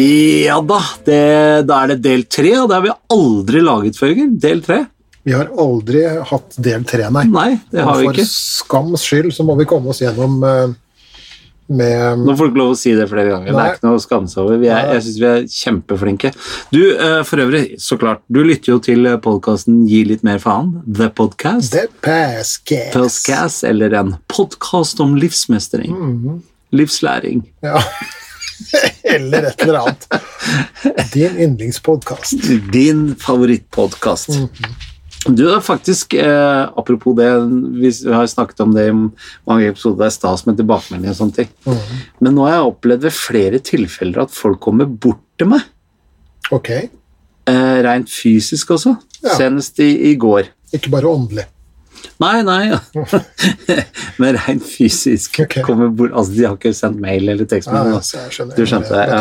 Ja da, det, da er det del tre, og det har vi aldri laget før. Jørgen. Del tre. Vi har aldri hatt del tre, nei. Nei, det har Og vi for skams skyld så må vi komme oss gjennom uh, med Nå får du ikke lov å si det flere ganger. Det er ikke noe å skamme seg over. Vi er, jeg syns vi er kjempeflinke. Du, uh, for øvrig, så klart, du lytter jo til podkasten Gi litt mer faen, The Podcast. The Pascast. Podcast, eller en podkast om livsmestring. Mhm. Livslæring. Ja. Eller et eller annet. Din yndlingspodkast. Din favorittpodkast. Du er faktisk, eh, apropos det, vi har snakket om det i mange episoder, det er stas med tilbakemeldinger og sånne ting. Men nå har jeg opplevd ved flere tilfeller at folk kommer bort til meg. Ok. Eh, rent fysisk også. Ja. Senest i, i går. Ikke bare åndelig. Nei, nei. Men rent fysisk. okay. Kommer bort, altså, de har ikke sendt mail eller Ja, tekstmelding. ja, da. så jeg skjønner. Du skjønte det? Ja,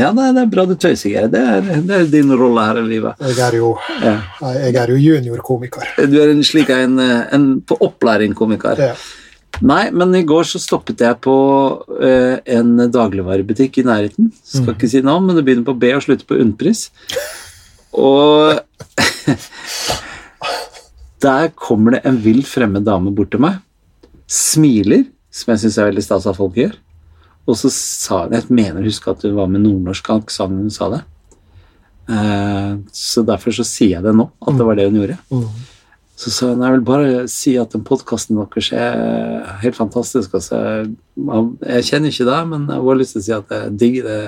ja det, er, det er bra du tøyser, Geir. Det, det er din rolle her i livet. Jeg er jo, Ja. jeg er jo juniorkomiker. Du er en slik en, en på opplæring-komiker. Ja. Nei, men i går så stoppet jeg på uh, en dagligvarebutikk i nærheten. Skal ikke si navn, men det begynner på B og slutter på Unnpris. Og der kommer det en vill fremmed dame bort til meg. Smiler, som jeg syns er veldig stas at folk gjør. Og så sa hun Jeg mener å huske at hun var med nordnorsk aksent hun sa det. Eh, så derfor så sier jeg det nå, at det var det hun gjorde. Mm. Så sa hun jeg vil bare si at den podkasten deres er helt fantastisk. Altså, jeg, jeg kjenner ikke deg, men jeg har bare lyst til å si at jeg digger det.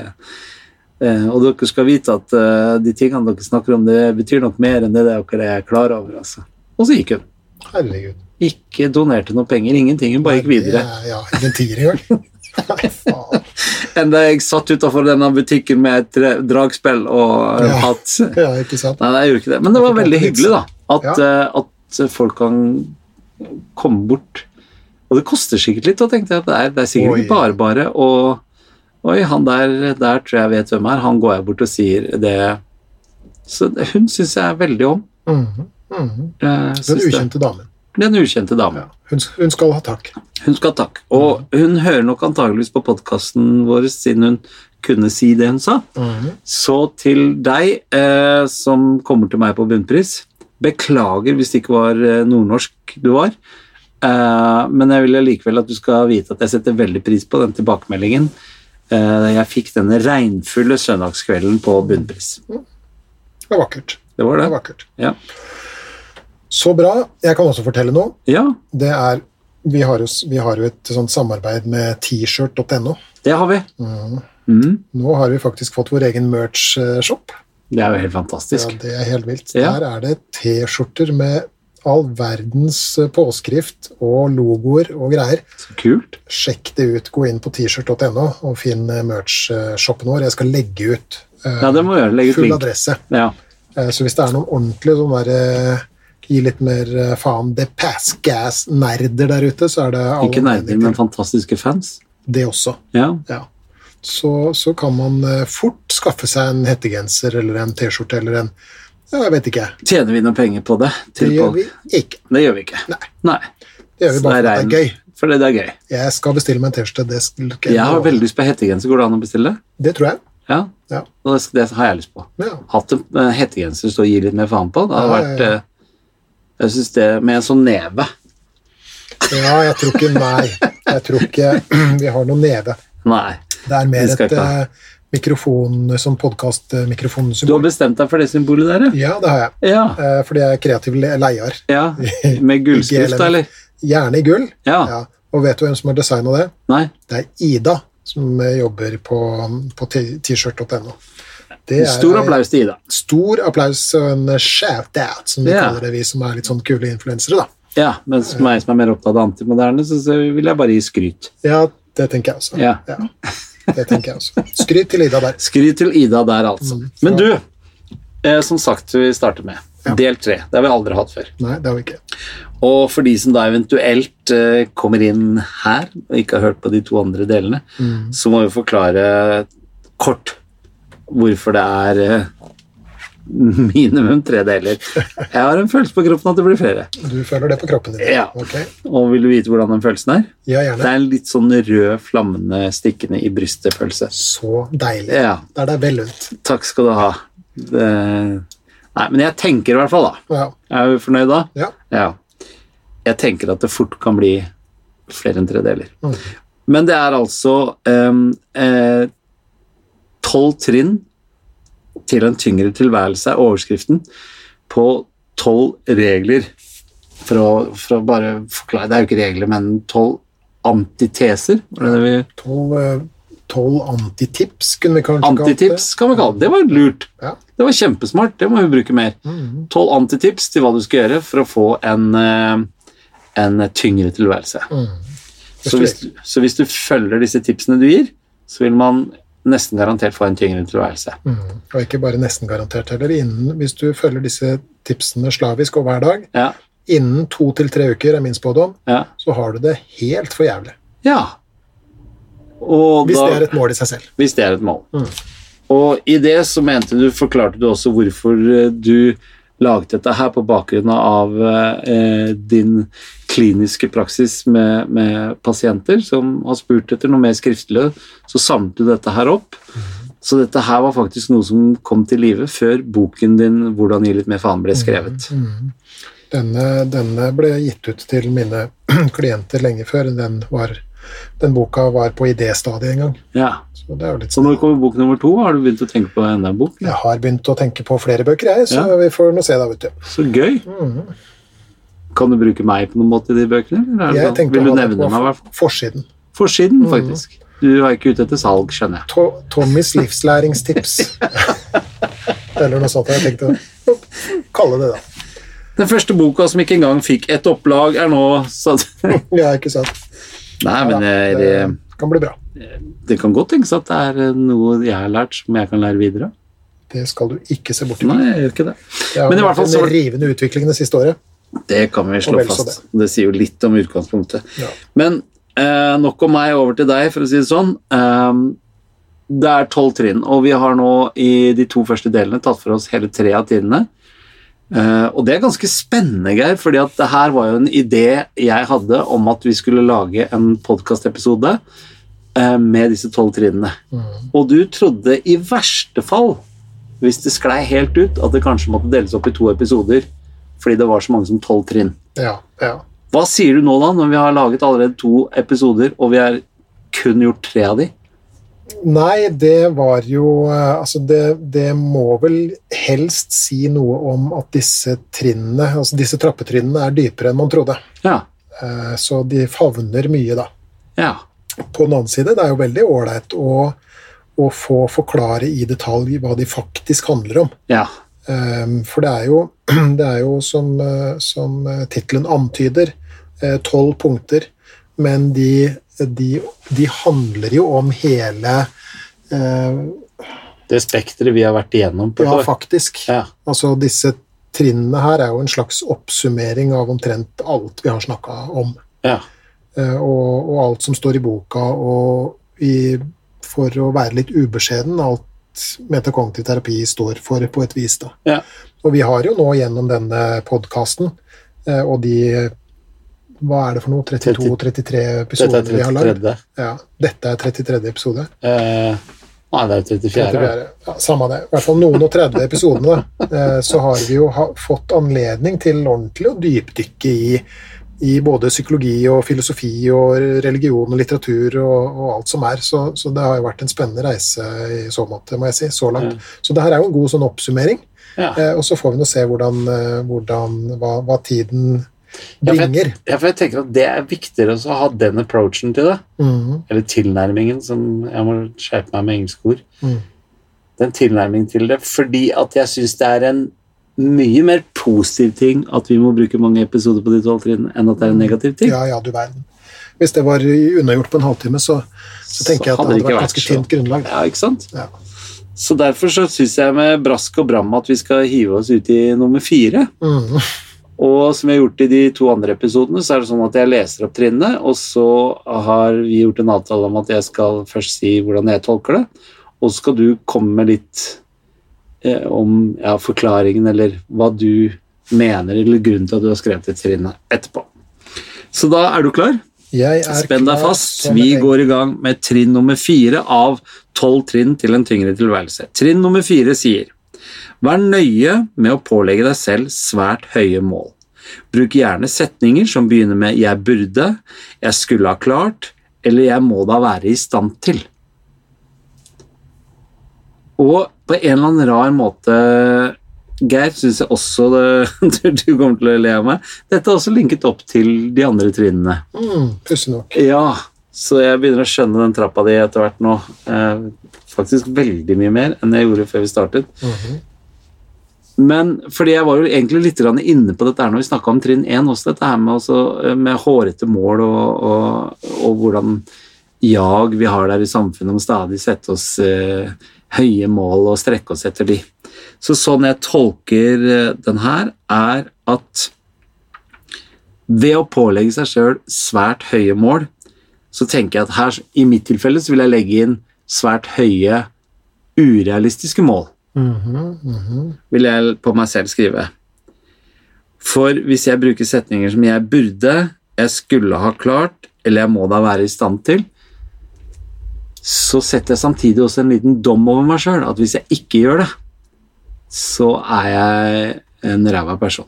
Eh, og dere skal vite at uh, de tingene dere snakker om, det betyr nok mer enn det dere er klar over. Altså. Og så gikk hun. Herregud. Ikke donerte noe penger, ingenting. Hun bare gikk videre. Er- Ja, ikke en tier engang. Nei, faen. Enn jeg satt utafor denne butikken med et dragspill og Ja. hatt. Ja, ikke sant? Nei, jeg gjorde ikke det. Men det var veldig hyggelig, da. At, Ja. eh, at folk kan komme bort. Og det koster sikkert litt, og tenkte jeg at det er, det er sikkert Oi. bare bare. Og oi, han der, der tror jeg vet hvem er. Han går jeg bort og sier det. Så hun syns jeg er veldig om. Mm mhm. Jeg Den ukjente damen. Den ukjente damen. Ja. Hun, hun skal ha takk. Hun skal ha takk. Og hun hører nok antageligvis på podkasten vår siden hun kunne si det hun sa. Mm. Så til deg eh, som kommer til meg på bunnpris, beklager hvis det ikke var eh, nordnorsk du var, eh, men jeg vil likevel at du skal vite at jeg setter veldig pris på den tilbakemeldingen. Eh, jeg fikk denne regnfulle søndagskvelden på bunnpris. Det er vakkert. Det var Det det var vakkert. Ja. Så bra. Jeg kan også fortelle noe. ja, Det er Vi har jo, vi har jo et sånt samarbeid med t-shirt.no. det har vi. Mm. Mm, Nå har vi faktisk fått vår egen merch-shop. det er jo helt fantastisk. Ja, det er helt vilt. Ja. Der er det T-skjorter med all verdens eh, påskrift og logoer og greier. Så kult. Sjekk det ut. Gå inn på t-shirt.no og finn eh, merch-shoppen vår. Jeg skal legge ut uh, Ja, det må gjøre. Legge ut full link. adresse. Ja. Uh, Så hvis det er noen ordentlige sånne der, eh, gi litt mer eh, faen the pass gas-nerder der ute, så er det alle Ikke nerder, men fantastiske fans. det også. Ja. Ja. Så, så kan man eh, fort skaffe seg en hettegenser eller en T-skjorte eller en ja, Jeg vet ikke. Tjener vi noe penger på det? Det gjør vi ikke. Det gjør vi ikke. Nei. Nei. Det gjør vi bare det er det er gøy. Fordi det er gøy. Jeg skal bestille meg en T-skjorte. Det, Jeg har veldig lyst på hettegenser. Går det an å bestille? det tror jeg. Ja. Ja. Det, det har jeg lyst på. Ja. Hatt en eh, hettegenser stå og gi litt mer faen på. Det hadde vært Jeg syns det Med en sånn neve. ja, jeg tror ikke Nei. Jeg tror ikke vi har noe neve. Nei. Det er mer et uh, mikrofon som mikrofon, sånn Du har bestemt deg for det symbolet der, ja? Ja, det har jeg. Ja. Uh, Fordi jeg er kreativ le- leier. ja. Med gullskrift, eller? Gjerne i gull. Ja. Ja. Og vet du hvem som har designa det? Nei. Det er Ida som eh, jobber på, på t-shirt.no. Det er- Stor applaus til Ida. Stor applaus og en shout-out, som vi Ja. kaller det, vi som er litt sånn kule influensere, da. Ja, mens meg som er mer opptatt av antimoderne, så, så vil jeg bare gi skryt. Ja, det tenker jeg også. Ja. Det tenker jeg også. Skryt til Ida der. Skryt til Ida der, altså. Mm, Men du, eh, som sagt, vi starter med Ja. del tre. Det har vi aldri hatt før. Nei, det har vi ikke. Og for de som da eventuelt eh, kommer inn her og ikke har hørt på de to andre delene, så må vi forklare kort hvorfor det er eh, minimum tre deler. Jeg har en følelse på kroppen at det blir flere. Du føler det på kroppen din? Ja. Okay. Og vil du vite hvordan den følelsen er? Ja, gjerne. Det er en litt sånn rød, flammende, stikkende i brystet-følelse. Så deilig. Ja, Det er vel lunt. takk skal du ha. Det... Nei, men jeg tenker i hvert fall, da. Ja. Er du fornøyd da? ja. Ja. Jeg tenker at det fort kan bli flere enn tre deler. Mm. Men det er altså um, eh, tolv trinn til en tyngre tilværelse, er overskriften, på tolv regler. For å, for å bare forklare Det er jo ikke regler, men tolv antiteser. Tolv eh, tolv antitips, kunne vi kanskje. Antitips kan vi kalle det. Det var lurt. Ja. Det var kjempesmart. Det må vi bruke mer. Mhm. Tolv antitips til hva du skal gjøre for å få en, eh, en tyngre tilværelse. Mm. Så hvis, så hvis du følger disse tipsene du gir, så vil man nesten garantert få en tyngre tilværelse. Mm. Og ikke bare nesten garantert heller. Innen, hvis du følger disse tipsene slavisk og hver dag, Ja, innen to til tre uker er min spådom, ja, så har du det helt for jævlig. ja. Og Hvis da, det er et mål i seg selv. hvis det er et mål. Mm. Og i det så mente du, forklarte du også hvorfor eh, du laget dette her på bakgrunn av eh, din kliniske praksis med, med pasienter som har spurt etter noe mer skriftlig, så samlet du dette her opp. Så dette her var faktisk noe som kom til live før boken din 'Hvordan gi litt mer faen' ble skrevet. Mhm. Denne, denne ble gitt ut til mine klienter lenge før den, var, den boka var på idéstadiet en gang. Ja. Så Så når kommer bok nummer to? Har du begynt å tenke på enda en bok? Jeg har begynt å tenke på flere bøker, jeg, så Ja. vi får nå se, da, vet du. Så gøy. Mhm. Kan du bruke meg på noen måte i de bøkene? Eller Jeg sånn? Vil du nevne meg? i hvert forsiden. faktisk. Mm. faktisk. Du er ikke ute etter salg, skjønner jeg. To Tommys livslæringstips. Eller noe sånt. Jeg tenkte å kalle det det. Den første boka som ikke engang fikk ett opplag, er nå satt Ja, ikke sant. Nei, men Ja, det, det det, kan bli bra. det kan godt tenkes at det er eh, noe jeg har lært som jeg kan lære videre. Det skal du ikke se bort Nei, jeg gjør ikke det. Det har men i hvert fall vært så- en rivende utvikling det siste året. Det kan vi slå så fast. Det sier jo litt om utgangspunktet. Ja. Men eh, nok om meg, over til deg, for å si det sånn. Um, det er tolv trinn, og vi har nå i de to første delene tatt for oss hele tre av trinnene. Eh, og det er ganske spennende, Geir, fordi at det her var jo en idé jeg hadde om at vi skulle lage en podkastepisode uh, med disse tolv trinnene. Mm. Og du trodde i verste fall, hvis det sklei helt ut, at det kanskje måtte deles opp i to episoder fordi det var så mange som tolv trinn. Ja, ja. Hva sier du nå, da, når vi har laget allerede to episoder, og vi har kun gjort tre av de? Nei, det var jo eh, Altså, det, det må vel helst si noe om at disse trinnene, altså disse trappetrinnene, er dypere enn man trodde. Ja. Eh, Så de favner mye, da. Ja. På den annen side, det er jo veldig ålreit å, å få forklare i detalj hva de faktisk handler om. Ja. Um, For det er jo, det er jo som, eh, som eh, tittelen antyder, eh, tolv punkter, men de, de, de handler jo om hele eh, Det spekteret vi har vært igjennom på et Ja, år. faktisk. Ja. Altså disse trinnene her er jo en slags oppsummering av omtrent alt vi har snakka om. Ja. Eh, Og, og alt som står i boka, og i, for å være litt ubeskjeden, alt metakognitiv terapi står for, på et vis. da. Ja. Og vi har jo nå gjennom denne podkasten og de Hva er det for noe? 32-33 Dette episoder er vi har lagd? 33. Ja, dette er 33. episode. Eh, nei, det er jo 34. 34. Ja, samme det. I hvert fall noen og 30 episodene. eh, Så har vi jo ha, fått anledning til ordentlig å dypdykke i, i både psykologi og filosofi og religion og litteratur og, og alt som er. Så, så det har jo vært en spennende reise i så måte, må jeg si, så langt. Så det her er jo en god sånn oppsummering. Ja. Eh, og så får vi nå se hvordan, eh, hvordan hva, hva tiden Ja, for bringer. jeg, ja, for jeg tenker at det er viktigere å ha den approachen til det. Mm. Eller tilnærmingen, som jeg må skjerpe meg med engelske ord. Mm. Den tilnærmingen til det, fordi at jeg syns det er en mye mer positiv ting at vi må bruke mange episoder på de tolv trinnene, enn at det er en negativ ting. Ja, ja, du verden. Hvis det var unnagjort på en halvtime, så, så tenker jeg at det hadde vært ganske tynt grunnlag. Ja, ikke sant? Ja. Så derfor så syns jeg med brask og bram at vi skal hive oss ut i nummer fire. Mhm. Og som jeg har gjort i de to andre episodene, så er det sånn at jeg leser opp trinnene, og så har vi gjort en avtale om at jeg skal først si hvordan jeg tolker det, og så skal du komme med litt eh, om ja, forklaringen eller hva du mener, eller grunnen til at du har skrevet det trinnet etterpå. Så da er du klar? Jeg er Spenn deg fast. Vi går i gang med trinn nummer fire av tolv trinn til en tyngre tilværelse. Trinn nummer fire sier Vær nøye med å pålegge deg selv svært høye mål. Bruk gjerne setninger som begynner med 'jeg burde', 'jeg skulle ha klart' eller 'jeg må da være i stand til'. Og på en eller annen rar måte, Geir, syns jeg også det, du kommer til å le av meg. Dette er også linket opp til de andre trinnene. Mm, Pussig nok. Ja, så jeg begynner å skjønne den trappa di etter hvert nå. Eh, faktisk veldig mye mer enn jeg gjorde før vi startet. Mhm. Men fordi jeg var jo egentlig litt inne på dette her når vi snakka om trinn 1 også, dette her med, også, eh, med hårete mål og, og, og hvordan jag vi har der i samfunnet om stadig sette oss eh, høye mål og strekke oss etter de. Så sånn jeg tolker eh, den her, er at ved å pålegge seg sjøl svært høye mål, så tenker jeg at her, i mitt tilfelle, så vil jeg legge inn svært høye urealistiske mål Mhm, mhm. vil jeg på meg selv skrive. For hvis jeg bruker setninger som 'jeg burde', 'jeg skulle ha klart', eller 'jeg må da være i stand til', så setter jeg samtidig også en liten dom over meg sjøl. At hvis jeg ikke gjør det, så er jeg en ræva person.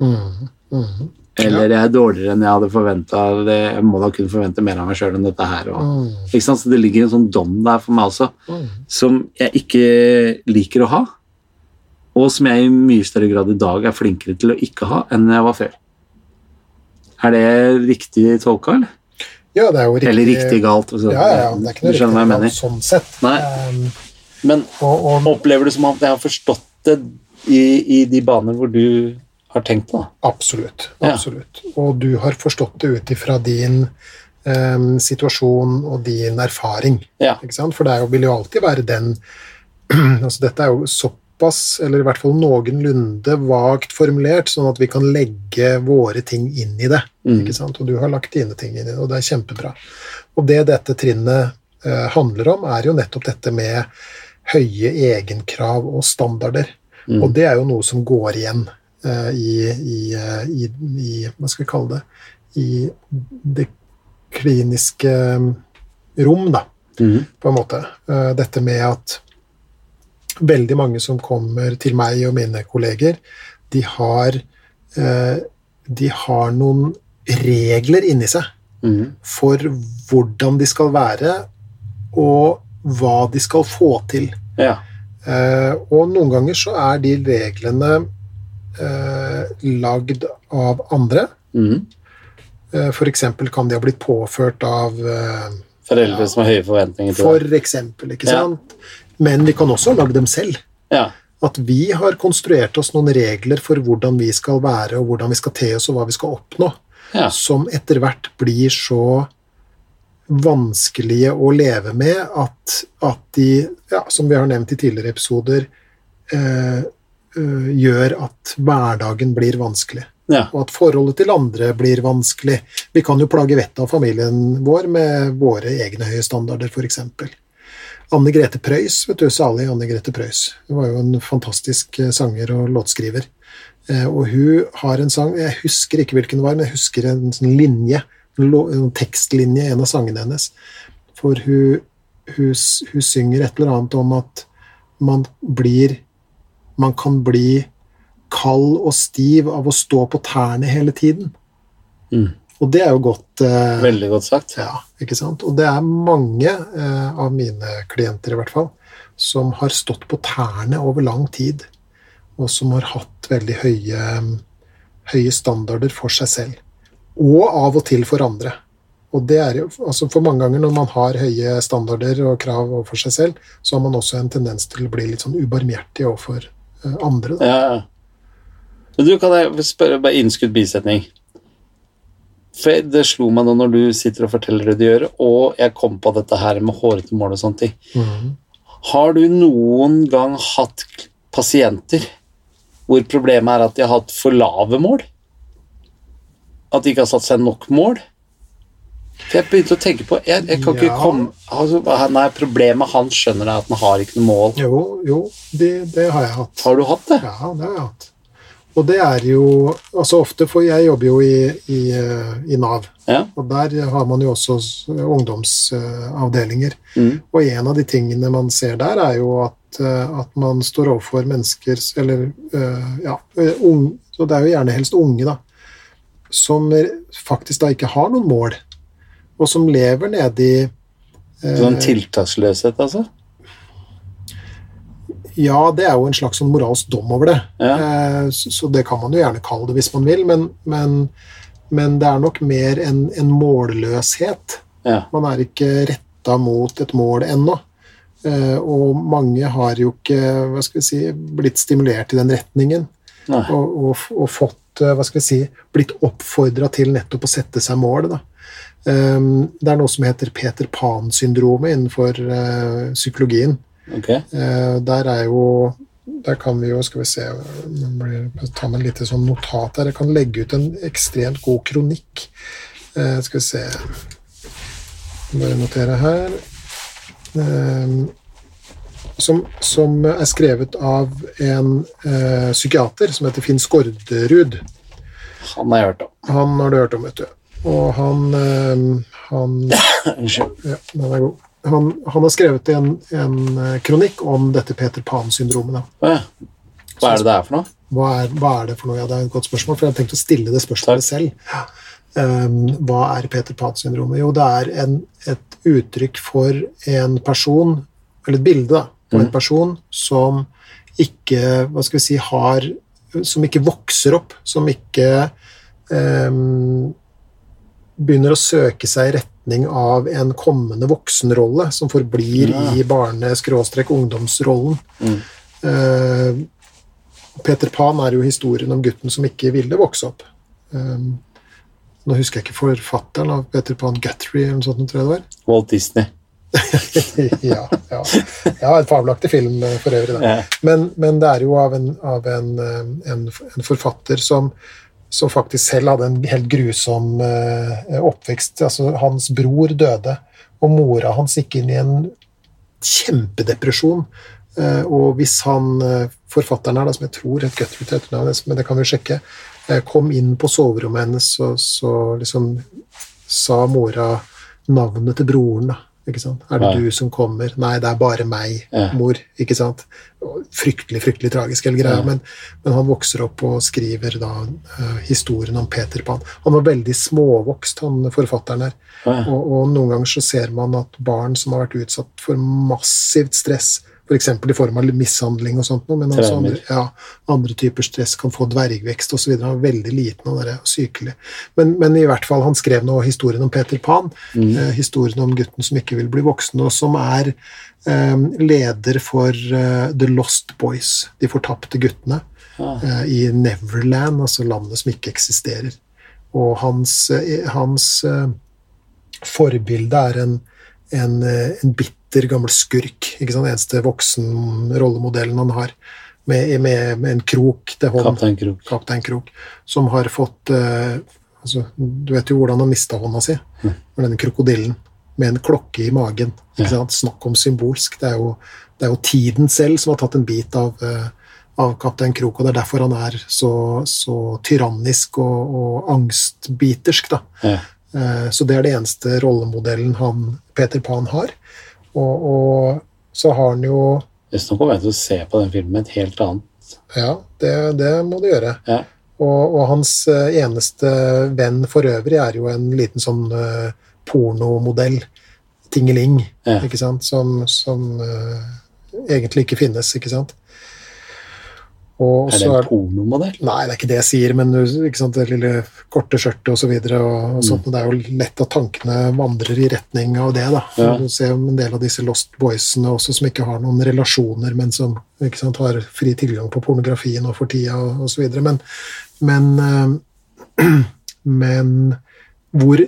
Mm, mhm. Eller jeg er dårligere enn jeg hadde forventa. Jeg må da kunne forvente mer av meg sjøl enn dette her. Og, Mm? Så det ligger en sånn dom der for meg også mm. som jeg ikke liker å ha, og som jeg i mye større grad i dag er flinkere til å ikke ha enn jeg var før. Er det riktig tolka, eller? Ja, det er jo riktig. Eller riktig galt? Altså. Ja, ja, det er ikke noe riktig galt mener? sånn sett. Nei. Um, Men og, og opplever du som at jeg har forstått det i, i de baner hvor du har tenkt på Absolutt. Absolutt. Ja. Og du har forstått det ut ifra din em, situasjon og din erfaring. Ja. For det er jo, vil jo alltid være den altså Dette er jo såpass, eller i hvert fall noenlunde vagt formulert, sånn at vi kan legge våre ting inn i det. Mm. Og du har lagt dine ting inn i det, og det er kjempebra. Og det dette trinnet eh, handler om, er jo nettopp dette med høye egenkrav og standarder. Mm. Og det er jo noe som går igjen eh, i, i, eh, i, i Hva skal vi kalle det? I det kliniske mm, rom, da, mm. på en måte. Eh, dette med at veldig mange som kommer til meg og mine kolleger, de har, eh, de har noen regler inni seg mm. for hvordan de skal være, og hva de skal få til. Ja. Eh, og noen ganger så er de reglene eh, lagd av andre. Mm. Eh, for eksempel kan de ha blitt påført av eh, Foreldre som har høye forventninger til For eksempel, ikke Ja. sant? Men vi kan også ha lagd dem selv. Ja. At vi har konstruert oss noen regler for hvordan vi skal være, og hvordan vi skal te oss, og hva vi skal oppnå, Ja. som etter hvert blir så vanskelige å leve med at, at de, ja, som vi har nevnt i tidligere episoder, eh, eh, gjør at hverdagen blir vanskelig. ja. Og at forholdet til andre blir vanskelig. Vi kan jo plage vettet av familien vår med våre egne høye standarder, f.eks. Anne Grete Preus, vet du, salig Anne Grete Preus. Hun var jo en fantastisk eh, sanger og låtskriver. Eh, Og hun har en sang, jeg husker ikke hvilken det var, men jeg husker en sånn linje, en tekstlinje i en av sangene hennes. For hun, hun, hun synger et eller annet om at man blir Man kan bli kald og stiv av å stå på tærne hele tiden. Mm. Og det er jo godt eh, Veldig godt sagt. ja, ikke sant? Og det er mange eh, av mine klienter, i hvert fall, som har stått på tærne over lang tid, og som har hatt veldig høye, høye standarder for seg selv. Og av og til for andre. Og det er jo, altså For mange ganger når man har høye standarder og krav overfor seg selv, så har man også en tendens til å bli litt sånn ubarmhjertig overfor andre. Da. Ja, ja. Men du, kan jeg spørre bare innskudd bisetning? For det slo meg nå når du sitter og forteller det du gjør, og jeg kom på dette her med hårete mål og sånne ting. Mhm. Har du noen gang hatt pasienter hvor problemet er at de har hatt for lave mål? At de ikke har satt seg nok mål? For jeg begynte å tenke på Jeg, jeg kan ikke komme altså, Nei, problemet hans skjønner jeg at han har ikke noe mål. Jo, jo, det, det har jeg hatt. Har du hatt det? Ja, det har jeg hatt. Og det er jo altså ofte, for jeg jobber jo i, i, eh, i Nav, Ja. og der har man jo også ungdomsavdelinger. Mm. Og en av de tingene man ser der, er jo at, eh, at man står overfor mennesker Eller eh, ja, unge, så det er jo gjerne helst unge, da. Som faktisk da ikke har noen mål, og som lever nede i eh, Sånn tiltaksløshet, altså? Ja, det er jo en slags sånn moralsk dom over det. Ja. Eh, Så, så det kan man jo gjerne kalle det hvis man vil, men, men, men det er nok mer en, en målløshet. Ja. Man er ikke retta mot et mål ennå. Eh, Og mange har jo ikke hva skal vi si, blitt stimulert i den retningen. Og, og, og fått hva skal vi si, blitt oppfordra til nettopp å sette seg mål. Da. Eh, Det er noe som heter Peter Pan-syndromet innenfor eh, psykologien. Ok. Eh, der er jo Der kan vi jo Skal vi se Ta med et lite sånn notat her. Jeg kan legge ut en ekstremt god kronikk. Eh, skal vi se Bare notere her. Eh, som, som er skrevet av en eh, psykiater som heter Finn Skårderud. Han har jeg hørt om. Han har du hørt om, vet du. Og han, eh, han Unnskyld. ja, den er god. Han, han har skrevet en, en eh, kronikk om dette Peter Pan-syndromet. ja. Hva er det det er for noe? Hva er, hva er det for noe? Ja, det er et godt spørsmål, for jeg har tenkt å stille det spørsmålet selv. Um, hva er Peter Pan-syndromet? Jo, det er en, et uttrykk for en person, eller et bilde da, på en person som ikke, hva skal vi si, har Som ikke vokser opp, som ikke um, begynner å søke seg i retning av en kommende voksenrolle, som forblir Ja. i barne-ungdomsrollen. Mm. Eh, Peter Pan er jo historien om gutten som ikke ville vokse opp. Um, nå husker jeg ikke forfatteren av Peter Pan Guthrie, eller noe sånt, tror jeg det var. Walt Disney. ja, ja. ja, En fabelaktig film eh, for øvrig. Da. Men, men det er jo av en, av en, eh, en, en forfatter som, som faktisk selv hadde en helt grusom eh, oppvekst. Altså, hans bror døde, og mora hans gikk inn i en kjempedepresjon. Og hvis han, forfatteren her, som jeg tror het Guthrie til etternavn, men det kan vi sjekke, kom inn på soverommet hennes, så, så liksom sa mora navnet til broren. da. Ikke sant? Er det Ja. du som kommer? Nei, det er bare meg, Ja. mor. Ikke sant? Fryktelig, fryktelig tragisk, hele greia. Ja. Men, men han vokser opp og skriver da uh, historien om Peter Pan. Han var veldig småvokst, han forfatteren her. Og, og noen ganger så ser man at barn som har vært utsatt for massivt stress, f.eks. i form av mishandling og sånt, men også andre, ja, andre typer stress kan få dvergvekst osv. Han var veldig liten og er sykelig. Men, men i hvert fall, han skrev nå historien om Peter Pan. Eh, historien om gutten som ikke vil bli voksen, og som er eh, leder for eh, The Lost Boys, de fortapte guttene, Ah. eh, i Neverland, altså landet som ikke eksisterer. Og hans, eh, hans eh, forbilde er en, en, en bitter gammel skurk. ikke sant? Eneste voksen-rollemodellen han har, med, med, med en krok til hånd. Kaptein Krok. Kaptein Krok, som har fått uh, altså, Du vet jo hvordan han mista hånda si, med denne krokodillen. Med en klokke i magen. Ikke sant? Snakk om symbolsk. Det er, jo, det er jo tiden selv som har tatt en bit av, uh, av Kaptein Krok, og det er derfor han er så, så tyrannisk og, og angstbitersk. Ja. Eh, Så det er det eneste rollemodellen han, Peter Pan har. Og, og så har han jo Hvis nå kommer jeg til å se på den filmen et helt annet Ja, det, det må du gjøre. Ja. Og, og hans eh, eneste venn for øvrig er jo en liten sånn uh, pornomodell. Tingeling, Ja. ikke sant? Som, som uh, egentlig ikke finnes, ikke sant? Og Er det en pornomodell? Nei, det er ikke det jeg sier, men sant, det lille korte skjørtet osv. Mm. og, og sånt, og det er jo lett at tankene vandrer i retning av det. da. Ja. Du ser en del av disse Lost Boysene også som ikke har noen relasjoner, men som sant, har fri tilgang på pornografi nå for tida og osv. Men, men, øh, men hvor,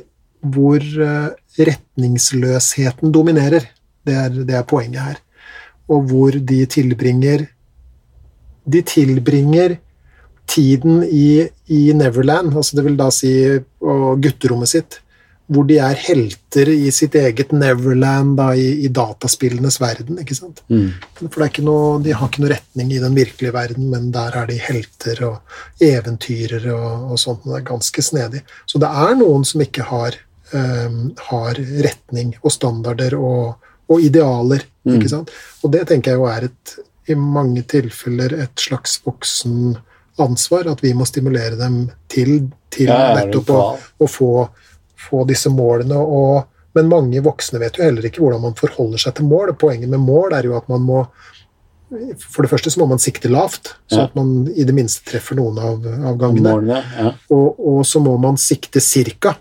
hvor eh, retningsløsheten dominerer, det er, det er poenget her. Og hvor de tilbringer de tilbringer tiden i, i Neverland, altså det vil da si gutterommet sitt, hvor de er helter i sitt eget Neverland da, i, i dataspillenes verden. ikke sant? Mm. For noe, De har ikke noe retning i den virkelige verden, men der er de helter og eventyrere og, og sånt. og Det er ganske snedig. Så det er noen som ikke har, um, har retning og standarder og, og idealer. Mm. ikke sant? Og det tenker jeg jo er et, i mange tilfeller et slags voksen ansvar, at vi må stimulere dem til, til Ja, nettopp å, å få, få disse målene. Og, men mange voksne vet jo heller ikke hvordan man forholder seg til mål. Poenget med mål er jo at man må For det første så må man sikte lavt, så Ja. at man i det minste treffer noen av, av gangene. Målene, ja. Og, og så må man sikte cirka.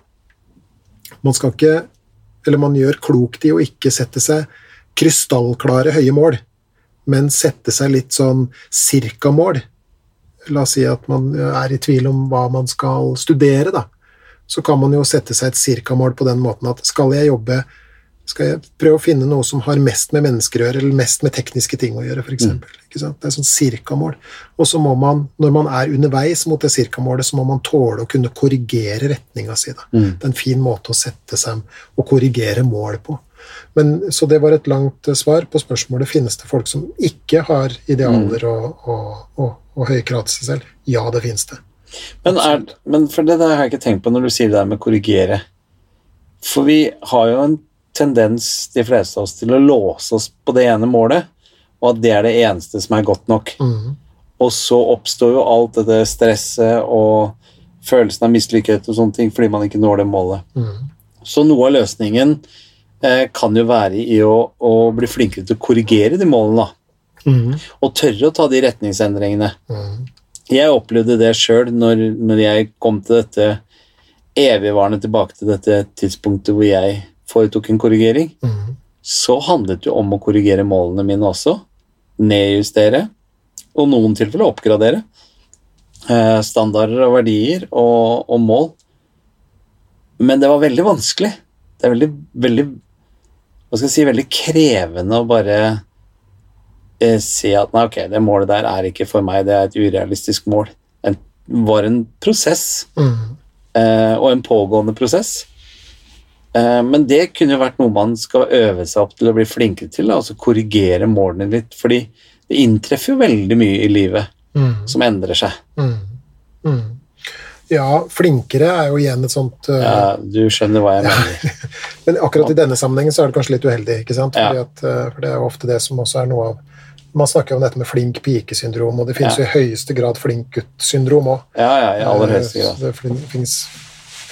Man skal ikke Eller man gjør klokt i å ikke sette seg krystallklare høye mål, men sette seg litt sånn cirka-mål. La oss si at man er i tvil om hva man skal studere, da. Så kan man jo sette seg et cirka-mål på den måten at skal jeg jobbe skal jeg prøve å finne noe som har mest med mennesker å gjøre, eller mest med tekniske ting å gjøre, f.eks. Mm. Det er sånn cirka-mål. Og så må man, når man er underveis mot det cirka-målet, så må man tåle å kunne korrigere retninga si. Mm. Det er en fin måte å sette seg og korrigere mål på. Men, så det var et langt eh, svar på spørsmålet finnes det folk som ikke har idealer og, og, og, og høye krav til seg selv. Ja, det finnes det. Men, er, men for det der har jeg ikke tenkt på når du sier det der med korrigere. For vi har jo en tendens, de fleste av oss, til å låse oss på det ene målet, og at det er det eneste som er godt nok. Mm. Og så oppstår jo alt dette stresset og følelsen av mislykkethet og sånne ting fordi man ikke når det målet. Mm. Så noe av løsningen kan jo være i å, å bli flinkere til å korrigere de målene. Mhm. Og tørre å ta de retningsendringene. Mm. Jeg opplevde det sjøl når, når jeg kom til dette evigvarende tilbake til dette tidspunktet hvor jeg foretok en korrigering. Mm. Så handlet det jo om å korrigere målene mine også. Nedjustere, og i noen tilfeller oppgradere. Eh, standarder og verdier og, og mål. Men det var veldig vanskelig. Det er veldig, veldig Hva skal jeg si Veldig krevende å bare eh, si at nei, ok, det målet der er ikke for meg, det er et urealistisk mål. Det var en prosess, mm. eh, og en pågående prosess. Eh, men det kunne jo vært noe man skal øve seg opp til å bli flinkere til, altså korrigere målene litt, fordi det inntreffer jo veldig mye i livet mm. som endrer seg. Mhm. Ja, flinkere er jo igjen et sånt uh, Ja, du skjønner hva jeg mener. Men akkurat i denne sammenhengen så er det kanskje litt uheldig, ikke sant? Ja. at, uh, for det er jo ofte det som også er noe av Man snakker om dette med flink pike-syndrom, og det finnes Ja. jo i høyeste grad flink gutt-syndrom òg. Ja, ja, i aller høyeste grad. Det finnes,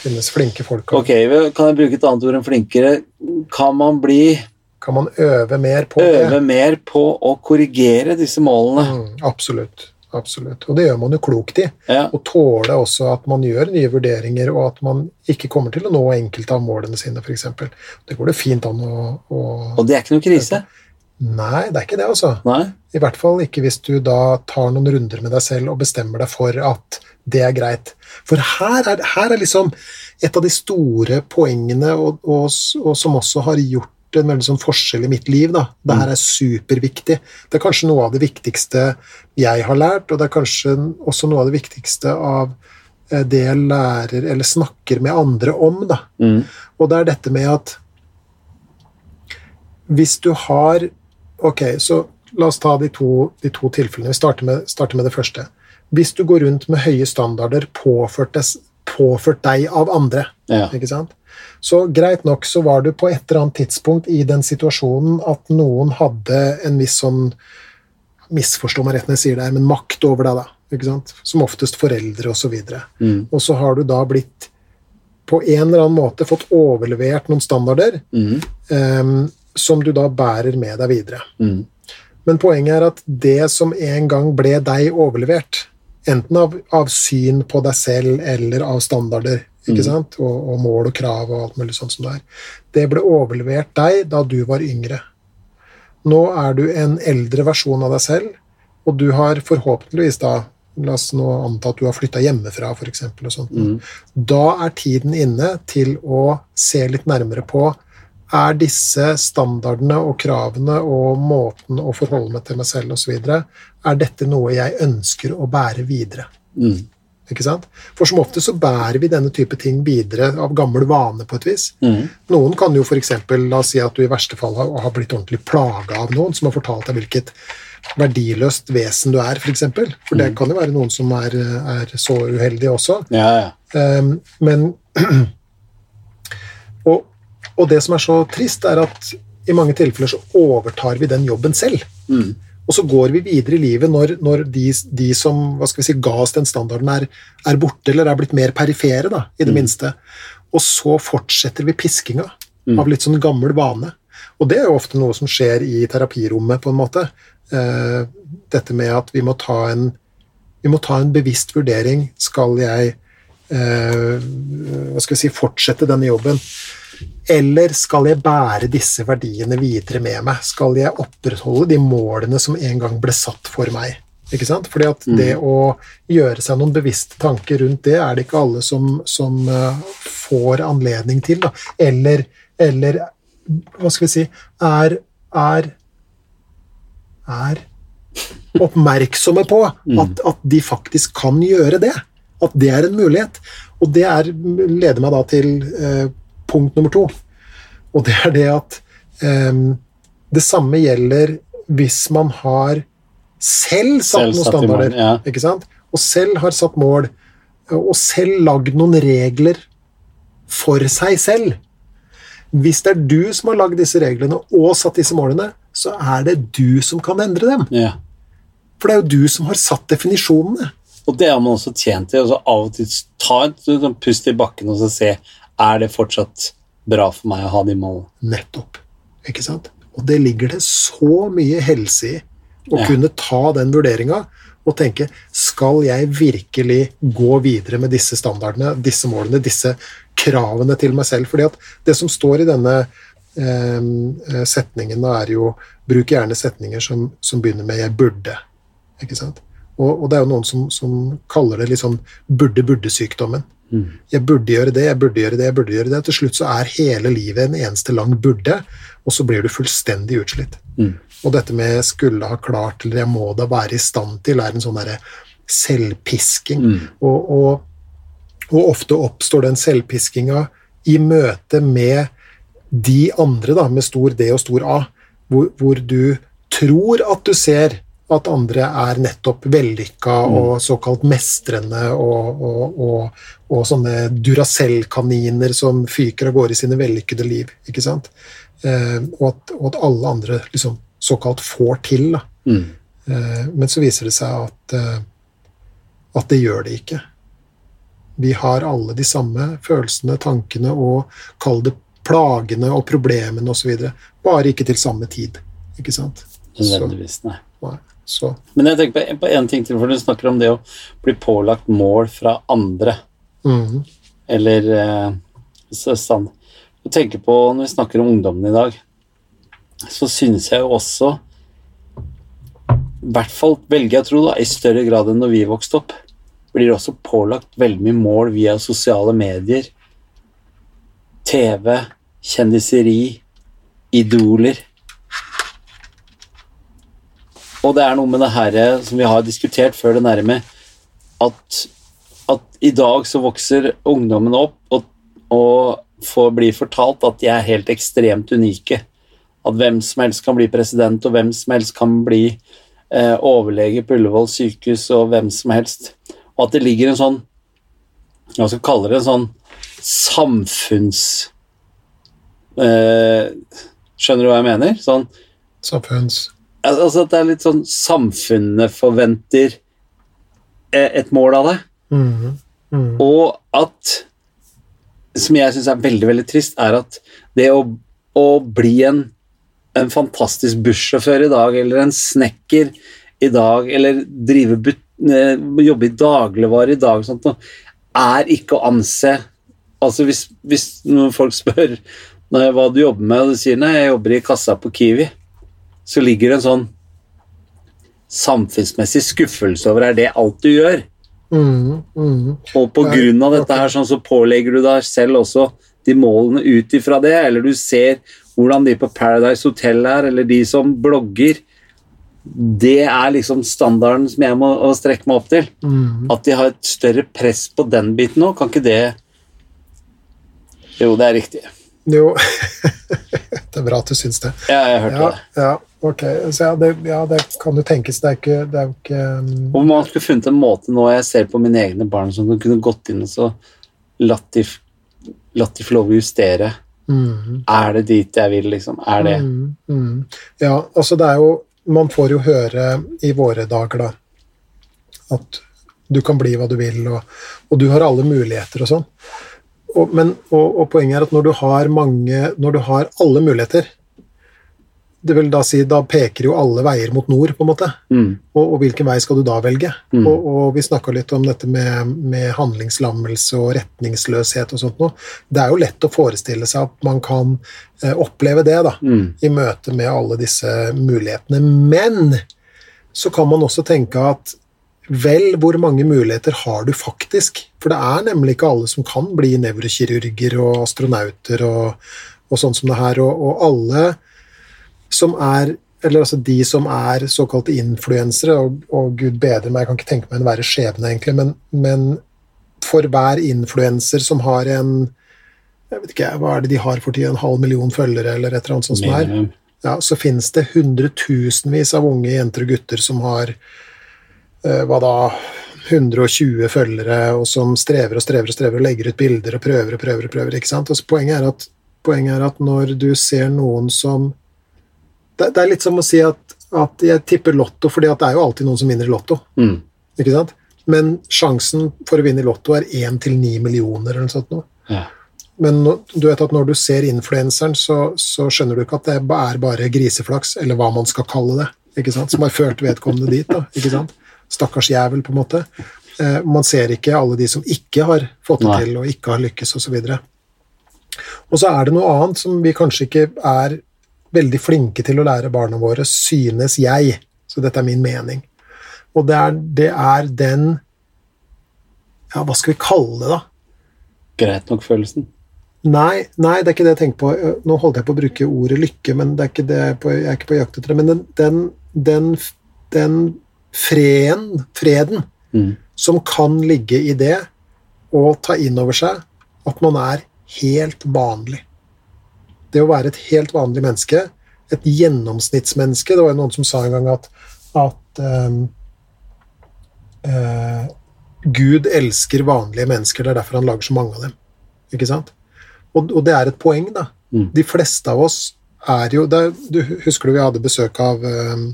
finnes flinke folk. òg. Ok, kan jeg bruke et annet ord enn flinkere? Kan man bli Kan man øve mer på øve det? mer på å korrigere disse målene? Mm, absolutt. Absolutt. Og det gjør man jo klokt i. Ja, Og tåle også at man gjør nye vurderinger, og at man ikke kommer til å nå enkelte av målene sine, f.eks. Det går det fint an å, å og det er ikke noe krise. Nei, det er ikke det, altså. Nei? I hvert fall ikke hvis du da tar noen runder med deg selv og bestemmer deg for at det er greit. For her er, her er liksom et av de store poengene, og, og, og som også har gjort en veldig sånn forskjell i mitt liv. da. Det her er superviktig. Det er kanskje noe av det viktigste jeg har lært, og det er kanskje også noe av det viktigste av eh, det jeg lærer eller snakker med andre om. da. Mm. Og det er dette med at hvis du har Ok, så la oss ta de to, de to tilfellene. Vi starter med, starter med det første. Hvis du går rundt med høye standarder påført, des, påført deg av andre, Ja. ikke sant? så greit nok så var du på et eller annet tidspunkt i den situasjonen at noen hadde en viss sånn Misforstå meg rett når jeg sier det her, men makt over deg, da. ikke sant? Som oftest foreldre osv. Og, så Mm. og så har du da blitt på en eller annen måte fått overlevert noen standarder Mm. um, som du da bærer med deg videre. Mm. Men poenget er at det som en gang ble deg overlevert, enten av, av syn på deg selv eller av standarder, ikke sant? Og, og mål og krav og alt mulig sånt som det er, det ble overlevert deg da du var yngre. Nå er du en eldre versjon av deg selv, og du har forhåpentligvis da La oss nå anta at du har flytta hjemmefra, f.eks. Mm. Da er tiden inne til å se litt nærmere på er disse standardene og kravene og måten å forholde meg til meg selv osv. Er dette noe jeg ønsker å bære videre? Mm. Ikke sant? For som ofte så bærer vi denne type ting videre av gammel vane på et vis. Noen kan jo f.eks. la oss si at du i verste fall har, har blitt ordentlig plaga av noen som har fortalt deg hvilket verdiløst vesen du er, f.eks. For, eksempel. for det kan jo være noen som er, er så uheldige også. Ja, ja. Um, men og det som er så trist, er at i mange tilfeller så overtar vi den jobben selv. Og så går vi videre i livet når, når de, de som hva skal vi si, ga oss den standarden, er, er borte eller er blitt mer perifere, da, i det minste. Og så fortsetter vi piskinga av litt sånn gammel vane. Og det er jo ofte noe som skjer i terapirommet, på en måte. Eh, dette med at vi må ta en, vi må ta en bevisst vurdering. Skal jeg eh, hva skal vi si, fortsette denne jobben? Eller skal jeg bære disse verdiene videre med meg? Skal jeg opprettholde de målene som en gang ble satt for meg? Ikke sant? Fordi at det å gjøre seg noen bevisste tanker rundt det, er det ikke alle som, som eh, får anledning til. Da. Eller, eller hva skal vi si er, er, er oppmerksomme på at, at de faktisk kan gjøre det. At det er en mulighet. Og det er, leder meg da til eh, punkt nummer to. Og det er det at um, det samme gjelder hvis man har selv satt Selv noen i mål, standarder. ja. ikke sant? Og selv har satt mål, og selv lagd noen regler for seg selv. Hvis det er du som har lagd disse reglene og satt disse målene, så er det du som kan endre dem. ja. For det er jo du som har satt definisjonene. Og det har man også tjent til. Altså av og til ta et pust i bakken og så se er det fortsatt bra for meg å ha de målene. Nettopp. Ikke sant? Og det ligger det så mye helse i å Ja. kunne ta den vurderinga og tenke skal jeg virkelig gå videre med disse standardene, disse målene, disse kravene til meg selv? Fordi at det som står i denne eh, setningen, da er jo bruk gjerne setninger som, som begynner med 'jeg burde'. Ikke sant? Og, og det er jo noen som, som kaller det litt sånn burde-burde-sykdommen. Jeg burde gjøre det, jeg burde gjøre det, jeg burde gjøre det. Til slutt så er hele livet en eneste lang burde, og så blir du fullstendig utslitt. Og dette med 'skulle ha klart' eller 'jeg må da være i stand til' er en sånn derre selvpisking. Og, og, og ofte oppstår den selvpiskinga i møte med de andre, da, med stor D og stor A, hvor, hvor du tror at du ser at andre er nettopp vellykka og såkalt mestrende og, og, og, og sånne Duracell-kaniner som fyker av gårde i sine vellykkede liv. ikke sant? Eh, og, at, og at alle andre liksom såkalt får til. da. Eh, men så viser det seg at, eh, at det gjør det ikke. Vi har alle de samme følelsene, tankene og kall det plagene og problemene osv. Bare ikke til samme tid. Ikke sant? Nødvendigvis, nei. nei, så Men jeg tenker på, én en ting til, for du snakker om det å bli pålagt mål fra andre. mhm. Eller eh, sånn. stand. Tenker på, Når vi snakker om ungdommen i dag, så synes jeg jo også I hvert fall velger jeg å tro, da, i større grad enn når vi vokste opp, blir det også pålagt veldig mye mål via sosiale medier, TV, kjendiseri, idoler. Og det er noe med det her som vi har diskutert før, det nærme, at, at i dag så vokser ungdommen opp og, og får, blir fortalt at de er helt ekstremt unike. At hvem som helst kan bli president, og hvem som helst kan bli eh, overlege på Ullevål sykehus, og hvem som helst. Og at det ligger en sånn Hva skal kalle det? En sånn samfunns... Eh, skjønner du hva jeg mener? Sånn Samfunns... Altså at det er litt sånn Samfunnet forventer eh, et mål av deg. Mhm, mhm. Og at Som jeg syns er veldig veldig trist, er at det å, å bli en, en fantastisk bussjåfør i dag, eller en snekker i dag, eller drive but, eh, jobbe i dagligvare i dag, sånt, er ikke å anse Altså hvis, hvis noen folk spør hva du jobber med, og du sier nei, jeg jobber i kassa på Kiwi, så ligger det en sånn samfunnsmessig skuffelse over er det alt du gjør. Mm, mm. Og på grunn av dette her, sånn, så pålegger du deg selv også de målene ut ifra det, eller du ser hvordan de på Paradise Hotel er, eller de som blogger, Det er liksom standarden som jeg må strekke meg opp til. Mm. At de har et større press på den biten nå, kan ikke det Jo, det er riktig. Jo, det er bra at du syns det. Ja, jeg hørte Ja, det. ja, ok. Så ja det, ja, det kan jo tenkes. Det er ikke, det er ikke um, Om man skulle funnet en måte nå jeg ser på mine egne barn som kunne gått inn og så latt de, latt de få lov å justere. mm, Er det dit jeg vil, liksom? Er det mm, mm. Ja, altså det er jo Man får jo høre i våre dager, da, at du kan bli hva du vil, og, og du har alle muligheter og sånn. Og, men, og, og poenget er at når du har mange Når du har alle muligheter det vil da si, da peker jo alle veier mot nord, på en måte. mm, Og, og hvilken vei skal du da velge? Mm. Og, og vi snakka litt om dette med, med handlingslammelse og retningsløshet og sånt noe. Det er jo lett å forestille seg at man kan eh, oppleve det da, mm, i møte med alle disse mulighetene. Men så kan man også tenke at vel, hvor mange muligheter har du faktisk? For det er nemlig ikke alle som kan bli nevrokirurger og astronauter og, og sånn som det her, og, og alle som er eller altså de som er såkalte influensere, og, og gud bedre meg, jeg kan ikke tenke meg en verre skjebne, egentlig, men, men for hver influenser som har en jeg vet ikke, Hva er det de har for tida? En halv million følgere, eller et eller annet sånt som er? ja, så finnes det hundretusenvis av unge jenter og gutter som har eh, hva da 120 følgere, og som strever og strever og strever og legger ut bilder og prøver og prøver. og prøver, ikke sant? Og så poenget, er at, poenget er at når du ser noen som Det, det er litt som å si at, at jeg tipper Lotto, fordi det er jo alltid noen som vinner i Lotto. Mm, ikke sant? Men sjansen for å vinne i Lotto er 1 til 9 millioner eller noe sånt. Noe. ja. Men du vet at når du ser influenseren, så, så skjønner du ikke at det er bare griseflaks, eller hva man skal kalle det, ikke sant? som har ført vedkommende dit. da, ikke sant? Stakkars jævel, på en måte. Eh, man ser ikke alle de som ikke har fått det Nei. til, og ikke har lykkes, osv. Og, og så er det noe annet som vi kanskje ikke er veldig flinke til å lære barna våre, synes jeg. Så dette er min mening. Og det er, det er den Ja, hva skal vi kalle det, da? Greit nok-følelsen. Nei, nei, det er ikke det jeg tenker på. Eh, Nå holdt jeg på å bruke ordet lykke, men det er ikke det jeg, er på, jeg er ikke på jakt etter det. Men den, den, den, den freden, freden Mm. som kan ligge i det å ta inn over seg at man er helt vanlig. Det å være et helt vanlig menneske, et gjennomsnittsmenneske Det var jo noen som sa en gang at, at um, uh, Gud elsker vanlige mennesker, det er derfor han lager så mange av dem. Ikke sant? Og, og det er et poeng, da. Mm. De fleste av oss er jo er- Du husker du vi hadde besøk av, um,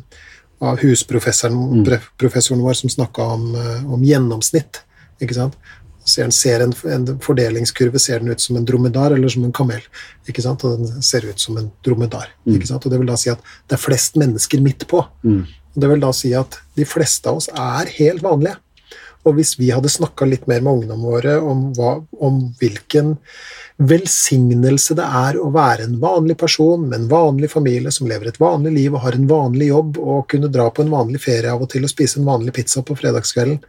av husprofessoren mm. vår som snakka om, eh, om gjennomsnitt. Ikke sant? Ser, ser en, en fordelingskurve ser den ut som en dromedar eller som en kamel. Ikke sant? Og den ser ut som en dromedar. Ikke sant? Og det vil da si at det er flest mennesker midt på. Mm. Og Det vil da si at de fleste av oss er helt vanlige. Og hvis vi hadde snakka litt mer med ungdommene våre om, hva, om hvilken velsignelse det er å være en vanlig person med en vanlig familie som lever et vanlig liv og har en vanlig jobb, og kunne dra på en vanlig ferie av og til og spise en vanlig pizza på fredagskvelden,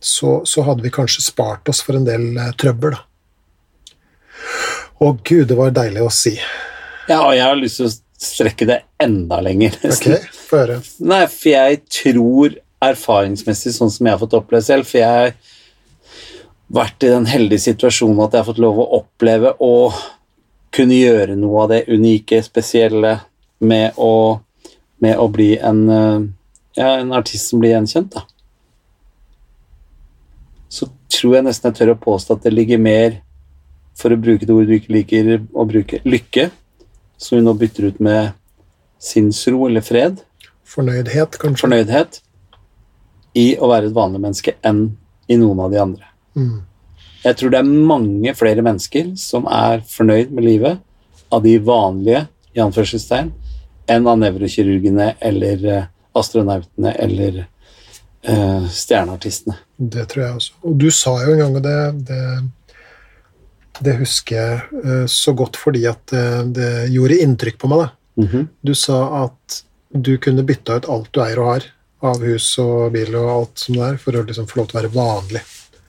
så, så hadde vi kanskje spart oss for en del eh, trøbbel, da. Å gud, det var deilig å si. Ja, og jeg har lyst til å strekke det enda lenger. Ok, få høre. Nei, for jeg tror erfaringsmessig, sånn som jeg har fått oppleve selv, for jeg har vært i den heldige situasjonen at jeg har fått lov å oppleve å kunne gjøre noe av det unike, spesielle, med å, med å bli en, eh, ja, en artist som blir gjenkjent, da. Så tror jeg nesten jeg tør å påstå at det ligger mer, for å bruke det ordet du ikke liker å bruke, lykke, som vi nå bytter ut med sinnsro eller fred, Fornøydhet, kanskje. fornøydhet, i å være et vanlig menneske enn i noen av de andre. Mm. Jeg tror det er mange flere mennesker som er fornøyd med livet av de vanlige, i anførselstegn, enn av nevrokirurgene eller eh, astronautene eller eh, stjerneartistene. Det tror jeg også. Og du sa jo en gang, og det, det, det husker jeg eh, så godt fordi at det, det gjorde inntrykk på meg. da. -hmm. Du sa at du kunne bytta ut alt du eier og har, av hus og bil og alt som det er, for å liksom få lov til å være vanlig.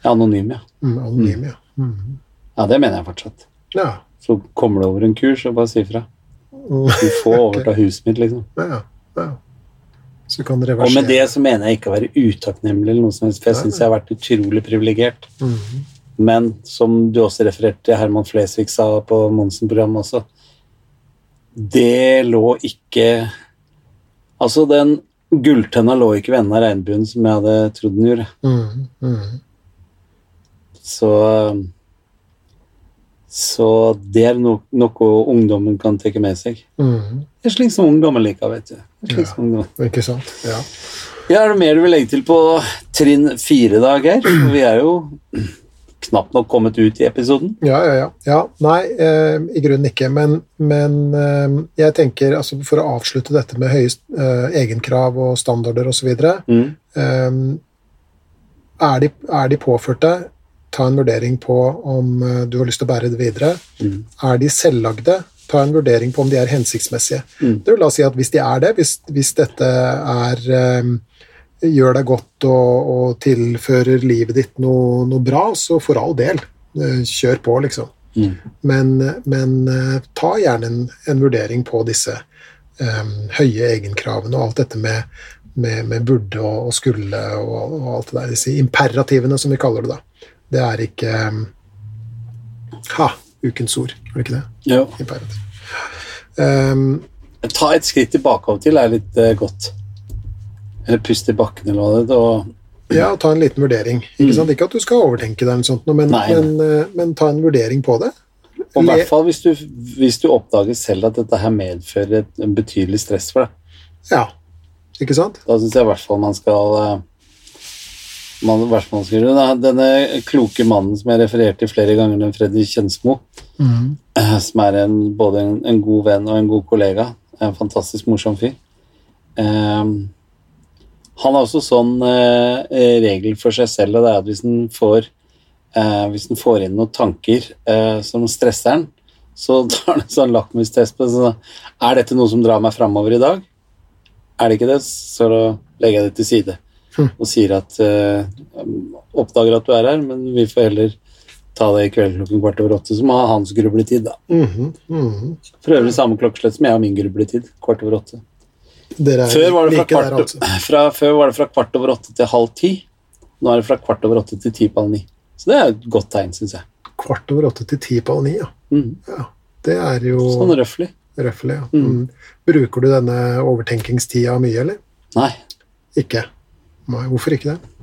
Anonym, ja. Mm, anonym, ja. Mm. Ja, det mener jeg fortsatt. Ja. Så kommer det over en kurs og bare si ifra. Mm. Du får overta huset mitt, liksom. ja. ja. Så kan reversere. Og med det så mener jeg ikke å være utakknemlig, eller noe som helst, for jeg syns jeg har vært utrolig privilegert. Mhm. Men som du også refererte Herman Flesvig sa på Monsen-programmet også Det lå ikke Altså, den gulltenna lå ikke ved enden av regnbuen som jeg hadde trodd den gjorde. Mm -hmm. Så Så det er no noe ungdommen kan ta med seg. Mm. Det er slik som ungdommen liker, vet du. Er Ja. Ikke sant? Ja. Ja, er det mer du vil legge til på trinn fire, da, Geir? Vi er jo knapt nok kommet ut i episoden. Ja, ja, ja. ja. Nei, eh, i grunnen ikke. Men, men eh, jeg tenker, altså for å avslutte dette med høye eh, egenkrav og standarder osv. Mm. Eh, er, de, er de påførte, ta en vurdering på om eh, du har lyst til å bære det videre. Mm. Er de selvlagde, ta en vurdering på om de er hensiktsmessige. Mm. Det vil da si at hvis de er det, hvis, hvis dette er um, gjør deg godt og, og tilfører livet ditt noe, noe bra, så for all del, eh, kjør på, liksom. Mm. Men, men eh, ta gjerne en, en vurdering på disse um, høye egenkravene og alt dette med, med, med burde og, og skulle og, og alt det der, disse imperativene som vi kaller det da. Det er ikke um, Ha! Ukens ord, er det ikke det? Jo. Imperativ. Um, Ta et skritt tilbake av og til er litt uh, godt. Eller pust i bakken eller hva det er. og- ja, ta en liten vurdering. Ikke, Mm. ikke at du skal overtenke det, eller sånt, men, men, eh, men ta en vurdering på det. Og i hvert fall hvis du, hvis du oppdager selv at dette her medfører et, en betydelig stress for deg. Ja, ikke sant? Da syns jeg i hvert fall man skal eh, man, i hvert fall man skal gjøre det. Denne kloke mannen som jeg refererte til flere ganger, den Freddy Kjensmo, mm. som er en, både en, en god venn og en god kollega, en fantastisk morsom fyr. Eh, han har også sånn eh, regel for seg selv, og det er at hvis han får, eh, hvis han får inn noen tanker eh, som stresser han, så tar han en sånn lakmustest på. Så, er dette noe som drar meg framover i dag? Er det ikke det, så legger jeg det til side. Og sier at eh, Oppdager at du er her, men vi får heller ta det i kveld klokken kvart over åtte, som har hans grubletid, da. Mhm, mhm. For øvrig samme klokkeslett som jeg har min grubletid, kvart over åtte. Før var, det fra like der, kvart, altså. fra, før var det fra kvart over åtte til halv ti. Nå er det fra kvart over åtte til ti på halv ni. Så det er et godt tegn, syns jeg. Kvart over åtte til ti på halv ni, ja. Mm. ja. Det er jo Sånn røffelig. røffelig, ja. Mm. Bruker du denne overtenkingstida mye, eller? Nei, Ikke? Nei, hvorfor ikke det?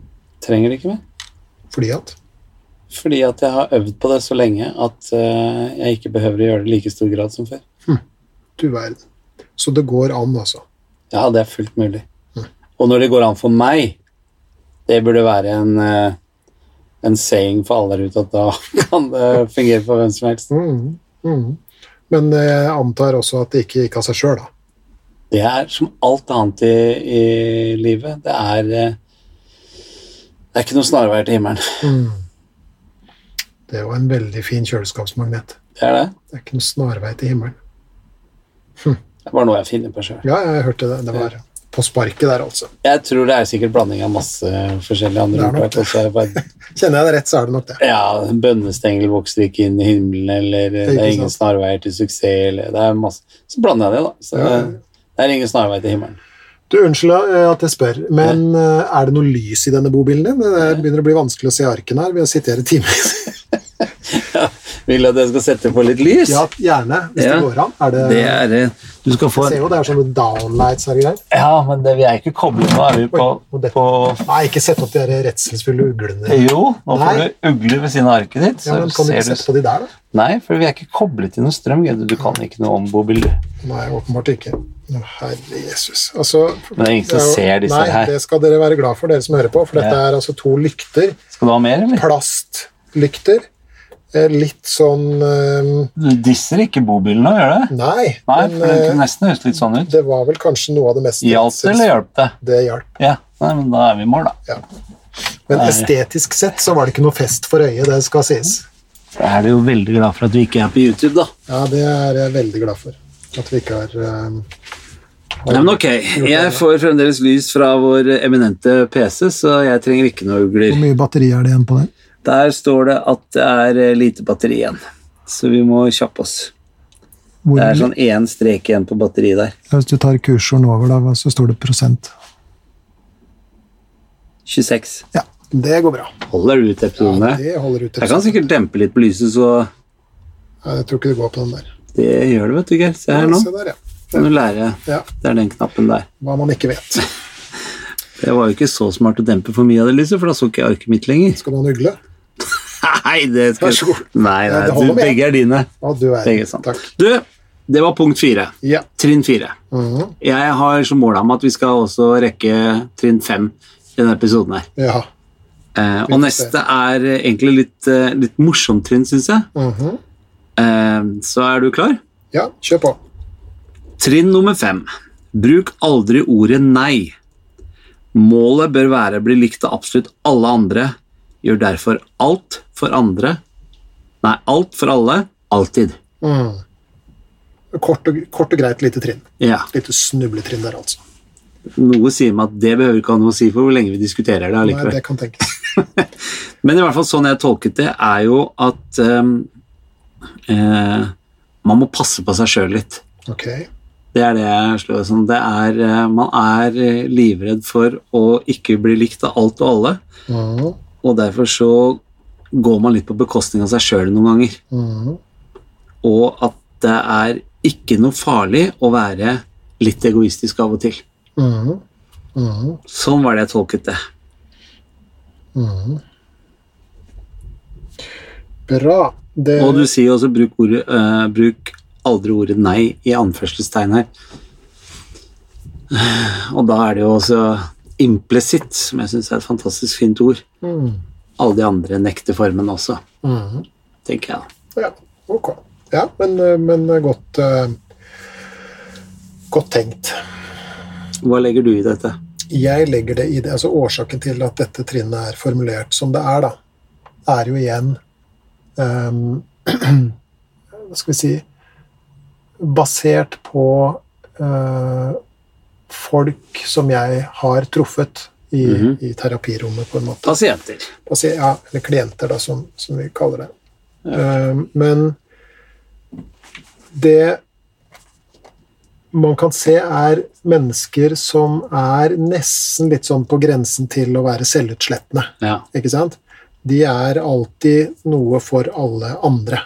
trenger det ikke mer. Fordi at? Fordi at jeg har øvd på det så lenge at eh, jeg ikke behøver å gjøre det i like stor grad som før. Du verden. Så det går an, altså. Ja, det er fullt mulig. Hm. Og når det går an for meg, det burde være en, eh, en saying for alle der ute at da kan det fungere for hvem som helst. Mm, mm. Men jeg antar også at det ikke gikk av seg sjøl, da. Det er som alt annet i, i livet. Det er eh, Det er ikke noe snarveier til himmelen. Mm. Det er jo en veldig fin kjøleskapsmagnet. Det er det. Det er ikke noe snarvei til himmelen. Det var noe jeg finner på sjøl. Ja, jeg hørte det. Det var på sparket der, altså. Jeg tror det er sikkert blanding av masse forskjellige andre Det er ordtak. Bare- Kjenner jeg det rett, så er det nok det. Ja, en bønnestengel vokser ikke inn i himmelen, eller det Ikke er ingen snarveier til suksess, eller det er masse Så blander jeg det, da. Så Ja. Det er ingen snarvei til himmelen. Du, Unnskyld eh, at jeg spør, men eh, er det noe lys i denne bobilen din? Det begynner å bli vanskelig å se arken her. ved å sitere timevis. Vil du at jeg skal sette på litt lys? Ja, gjerne, hvis Ja. det går an. Er det, Det er det. Du skal få Jeg ser jo det er sånne downlights her og greier. Ja, men det, vi er ikke koblet Nå er vi på, Oi, på Nei, ikke sett opp de der redselsfulle uglene. Jo, nå får du ugler ved siden av arket ditt. Ja, men Kan du ikke du sette på de der, da? Nei, for vi er ikke koblet til noe strøm. Du kan ikke noe om bobil. du. Nei, åpenbart ikke. Herre Jesus. Altså, Men det er ingen som jo- ser disse nei, her. det skal dere være glad for, dere som hører på. For dette Ja. er altså to lykter. Skal du ha mer, eller? Plastlykter. Litt sånn eh, Du disser ikke bobilen nå, gjør du? Nei, Nei, men for den eh, kunne nesten høres litt sånn ut. det var vel kanskje noe av det mest Hjalp det, eller hjalp det? Det hjalp. Ja, nei, men da er vi i mål, da. Ja. Men Nei. estetisk sett så var det ikke noe fest for øyet, det skal sies. Da er du jo veldig glad for at du ikke er på YouTube, da. Ja, det er jeg veldig glad for. At vi ikke har um, Nei, men ok, Jeg får fremdeles lys fra vår eminente PC, så jeg trenger ikke noe ugler. mye batteri er det igjen på den? Der står det at det er eh, lite batteri igjen, så vi må kjappe oss. Hvor, Det er sånn én strek igjen på batteriet der. Hvis du tar kursoren over, da, så står det prosent. 26. Ja, det går bra. Holder du ut episodene? Ja, det holder ut. jeg kan sikkert dempe litt på lyset, så Nei, jeg tror ikke det går på den der. det gjør det, vet du, Geir. Se her nå. Se der, ja. Kan du lære. ja. Det er den knappen der. Hva man ikke vet. Det var jo ikke så smart å dempe for mye av det lyset, for da så ikke jeg arket mitt lenger. Skal man ugle? Nei, det skal Vær så god. Nei, nei, du, begge er dine. Å, du er Begge sånn. Du, det var punkt fire. Ja. Trinn fire. Mhm. Jeg har som mål om at vi skal også rekke trinn fem i denne episoden her. ja. Eh, og neste er egentlig litt, eh, litt morsomt trinn, syns jeg. Mhm. Eh, så er du klar? ja, kjør på. Trinn nummer fem. Bruk aldri ordet nei. Målet bør være å bli likt av absolutt alle andre. Gjør derfor alt for andre. Nei, alt for alle. Alltid. Mm. Kort, og, kort og greit lite trinn. Ja. Lite snubletrinn der, altså. Noe sier meg at det behøver ikke ha noe å si for hvor lenge vi diskuterer det Nei, allikevel. det kan tenkes. Men i hvert fall sånn jeg tolket det, er jo at um, eh, man må passe på seg sjøl litt. Ok. Det er det jeg slår som. Det er, eh, man er eh, livredd for å ikke bli likt av alt og alle, Mhm. Og derfor så går man litt på bekostning av seg sjøl noen ganger. Mhm. Og at det er ikke noe farlig å være litt egoistisk av og til. Mm. Mhm. Sånn var det jeg tolket det. Mhm. Bra. Det, Og du sier også bruk, ordet, uh, bruk aldri ordet nei i anførselstegn her. Og da er det jo også implisitt, som jeg syns er et fantastisk fint ord. Mm. Alle de andre nekter formen også, mm. tenker jeg. Ja, ok. Ja, men, eh, men godt uh, Godt tenkt. Hva legger du i dette? Jeg legger det i det, altså Årsaken til at dette trinnet er formulert som det er, da, er jo igjen um, Hva skal vi si Basert på eh, folk som jeg har truffet i, Mhm. i terapirommet, på en måte. Pasienter. Pasi ja, eller klienter, da, som, som vi kaller det. Um, men det man kan se, er mennesker som er nesten litt sånn på grensen til å være selvutslettende. Ja. Ikke sant? De er alltid noe for alle andre,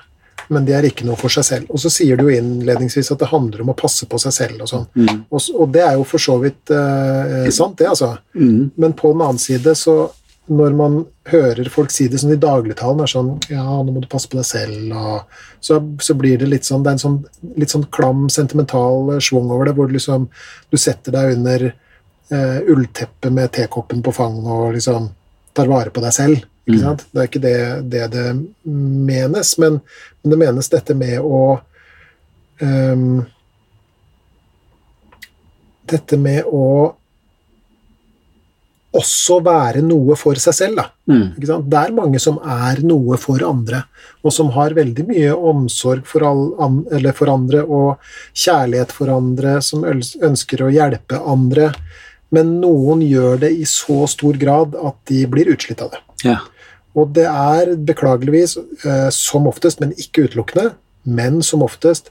men de er ikke noe for seg selv. Og så sier du jo innledningsvis at det handler om å passe på seg selv og sånn. Mm. Og, og det er jo for så vidt eh, sant, det, altså. Mm. Men på den annen side, så når man hører folk si det sånn i dagligtalen, er sånn Ja, nå må du passe på deg selv, og så, så blir det litt sånn Det er en sånn litt sånn klam, sentimental eh, schwung over det, hvor du liksom Du setter deg under eh, ullteppet med tekoppen på fanget og liksom tar vare på deg selv. Ikke Mm. sant? Det er ikke det det, det menes, men, men det menes dette med å um, Dette med å også være noe for seg selv, da. Mm. Det er mange som er noe for andre, og som har veldig mye omsorg for, all, for andre og kjærlighet for andre, som ønsker å hjelpe andre. Men noen gjør det i så stor grad at de blir utslitt av det. Ja. Og det er beklageligvis, eh, som oftest, men ikke utelukkende, men som oftest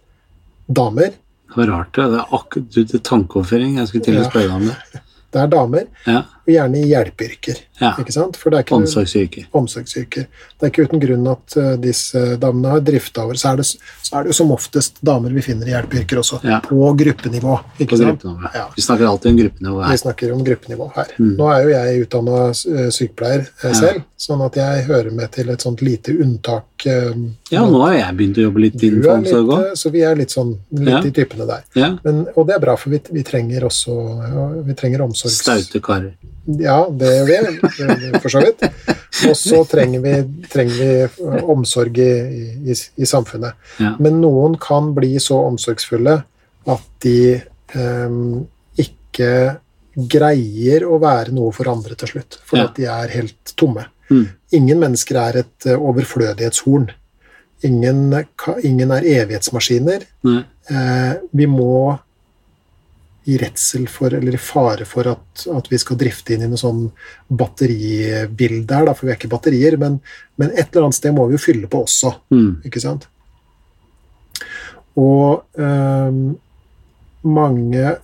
damer. Det var rart, det. Det er akkurat er tankeoverføring. Jeg skulle til å spørre deg om det. Det er damer, Ja. Og gjerne i hjelpeyrker. ja. Ikke sant? For det er ikke Omsorgsyrker. omsorgsyrker. Det er ikke uten grunn at eh, disse damene har drifta over. Så er, det, så er det som oftest damer vi finner i hjelpeyrker også, Ja. på gruppenivå. Ikke På sant? gruppenivå. Ja. Vi snakker alltid om gruppenivå her. Vi snakker om gruppenivå her. Mm. Nå er jo jeg utdanna sykepleier eh, selv, sånn at jeg hører med til et sånt lite unntak. eh, Ja, nå har jeg begynt å jobbe litt inn innenfor omsorg òg. eh, Så vi er litt sånn litt i typene der. Men, og det er bra, for vi, vi trenger også vi trenger omsorgs... Staute karer. Ja, det gjør vi, for så vidt. Og så trenger vi, trenger vi eh, omsorg i, i, i samfunnet. Ja. Men noen kan bli så omsorgsfulle at de um, ikke greier å være noe for andre til slutt, fordi Ja. at de er helt tomme. Mm. Ingen mennesker er et eh, overflødighetshorn. Ingen, ingen er evighetsmaskiner. Eh, vi må i redsel for, eller i fare for at, at vi skal drifte inn i noe sånn batteribilde her, da, for vi er ikke batterier, men, men et eller annet sted må vi jo fylle på også, Mm. ikke sant? Og øh, mange,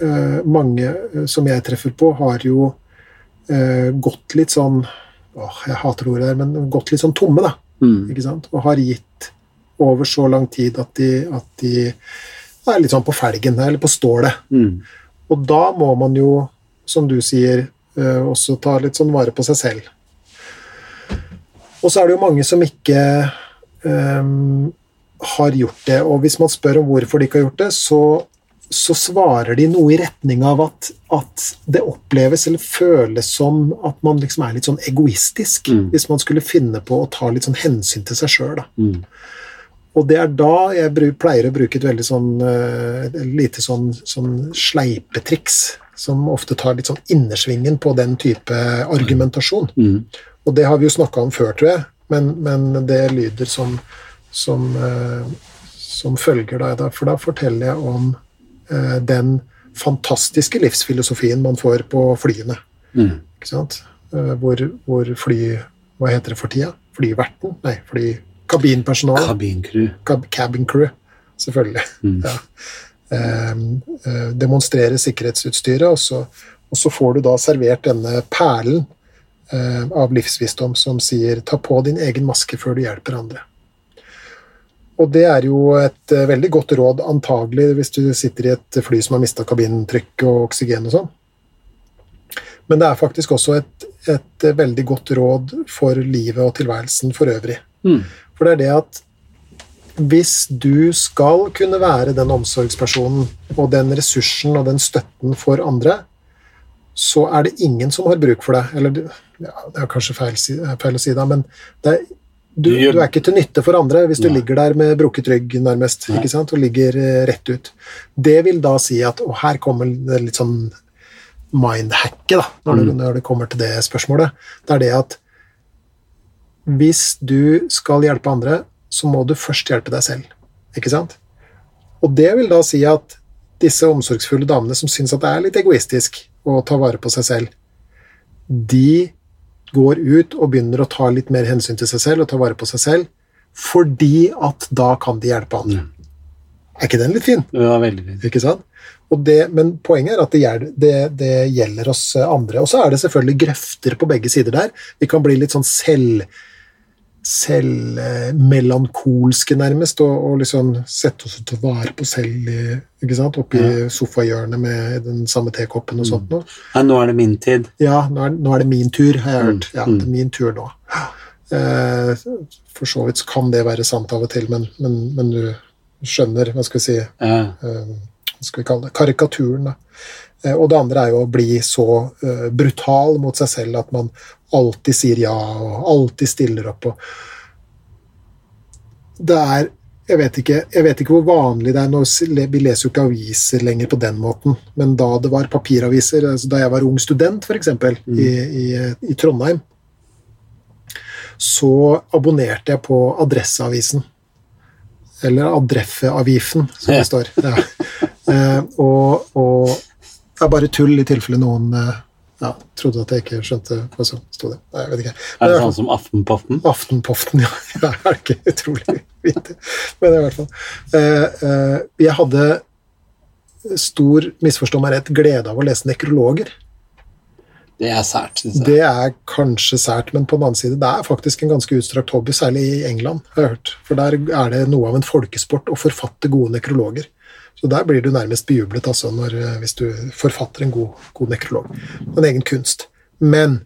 øh, mange eh, som jeg treffer på, har jo øh, gått litt sånn åh, Jeg hater ordet der, men gått litt sånn tomme, da. Mm. Ikke sant? Og har gitt over så lang tid at de, at de er litt sånn på felgen, eller på stålet. Mm. Og da må man jo, som du sier, eh, også ta litt sånn vare på seg selv. Og så er det jo mange som ikke um, har gjort det. Og hvis man spør om hvorfor de ikke har gjort det, så, så svarer de noe i retning av at, at det oppleves eller føles som at man liksom er litt sånn egoistisk. Mm. Hvis man skulle finne på å ta litt sånn hensyn til seg sjøl. Mm. Og det er da jeg pleier å bruke et veldig sånn eh, et lite sånn, sånn sleipetriks, som ofte tar litt sånn innersvingen på den type argumentasjon. Mm. Og det har vi jo snakka om før, tror jeg, men, men det lyder som, som, eh, som følger da. For da forteller jeg om eh, den fantastiske livsfilosofien man får på flyene. Mm. Ikke sant? Hvor, hvor fly Hva heter det for tida? Flyverten? Nei, fly, kabinpersonalet. Kabincrew. Cab cabin crew, selvfølgelig. Mm. Ja. Ehm, eh, demonstrere sikkerhetsutstyret, og så, og så får du da servert denne perlen eh, av livsvisdom som sier 'ta på din egen maske før du hjelper andre'. Og det er jo et eh, veldig godt råd, antagelig hvis du sitter i et fly som har mista kabintrykk og oksygen og sånn. Men det er faktisk også et, et veldig godt råd for livet og tilværelsen for øvrig. Mm. For det er det at hvis du skal kunne være den omsorgspersonen og den ressursen og den støtten for andre, så er det ingen som har bruk for deg. Eller ja, det er kanskje feil, feil å si det, men det er, du, Du er ikke til nytte for andre hvis du Nei. ligger der med brukket rygg nærmest Nei. ikke sant? og ligger eh, rett ut. Det vil da si at Og her kommer det litt sånn mindhacket, da, når, det, Mm. når det kommer til det spørsmålet. Det er det at hvis du skal hjelpe andre, så må du først hjelpe deg selv. Ikke sant? Og det vil da si at disse omsorgsfulle damene som syns at det er litt egoistisk å ta vare på seg selv, de går ut og begynner å ta litt mer hensyn til seg selv og ta vare på seg selv, fordi at da kan de hjelpe andre. Er ikke den litt fin? Ja, veldig fint. Ikke sant? Og det, men poenget er at det, gjelder, det, det gjelder oss andre. Og så er det selvfølgelig grøfter på begge sider der. Vi kan bli litt sånn selv selvmelankolske, nærmest, og, og liksom sette oss til å vare på selv ikke sant? oppi Ja. sofahjørnet med den samme tekoppen og sånt noe. Ja, nå er det min tid. Ja, nå er, nå er det min tur, har jeg Mm, hørt. Ja, mm. det er min tur nå. Eh, for så vidt kan det være sant av og til, men, men, men du skjønner, hva skal vi si, Ja. Skal vi kalle det, karikaturen. Da. Eh, Og det andre er jo å bli så uh, brutal mot seg selv at man alltid sier ja og alltid stiller opp. Og det er jeg vet, ikke, jeg vet ikke hvor vanlig det er. Når, vi leser jo ikke aviser lenger på den måten, men da det var papiraviser, altså da jeg var ung student f.eks. eksempel i, i, i Trondheim, så abonnerte jeg på Adresseavisen. Eller Adreffeavifen, som det står. Ja. Eh, og, og det er bare tull i tilfelle noen eh, ja, trodde at jeg ikke skjønte hva som sto der. Nei, jeg vet ikke. Men Er det sånn som Aftenpoften? Aftenpoften, ja. Det Er ikke utrolig vittig? Men i hvert fall. Eh, eh, jeg hadde stor, misforstå meg rett, glede av å lese nekrologer. Det er sært, syns jeg. Det er kanskje sært, men på den annen side, det er faktisk en ganske utstrakt hobby, særlig i England, har jeg hørt. For der er det noe av en folkesport å forfatte gode nekrologer. Så der blir du nærmest bejublet altså, når, eh, hvis du forfatter en god, god nekrolog. En egen kunst. Men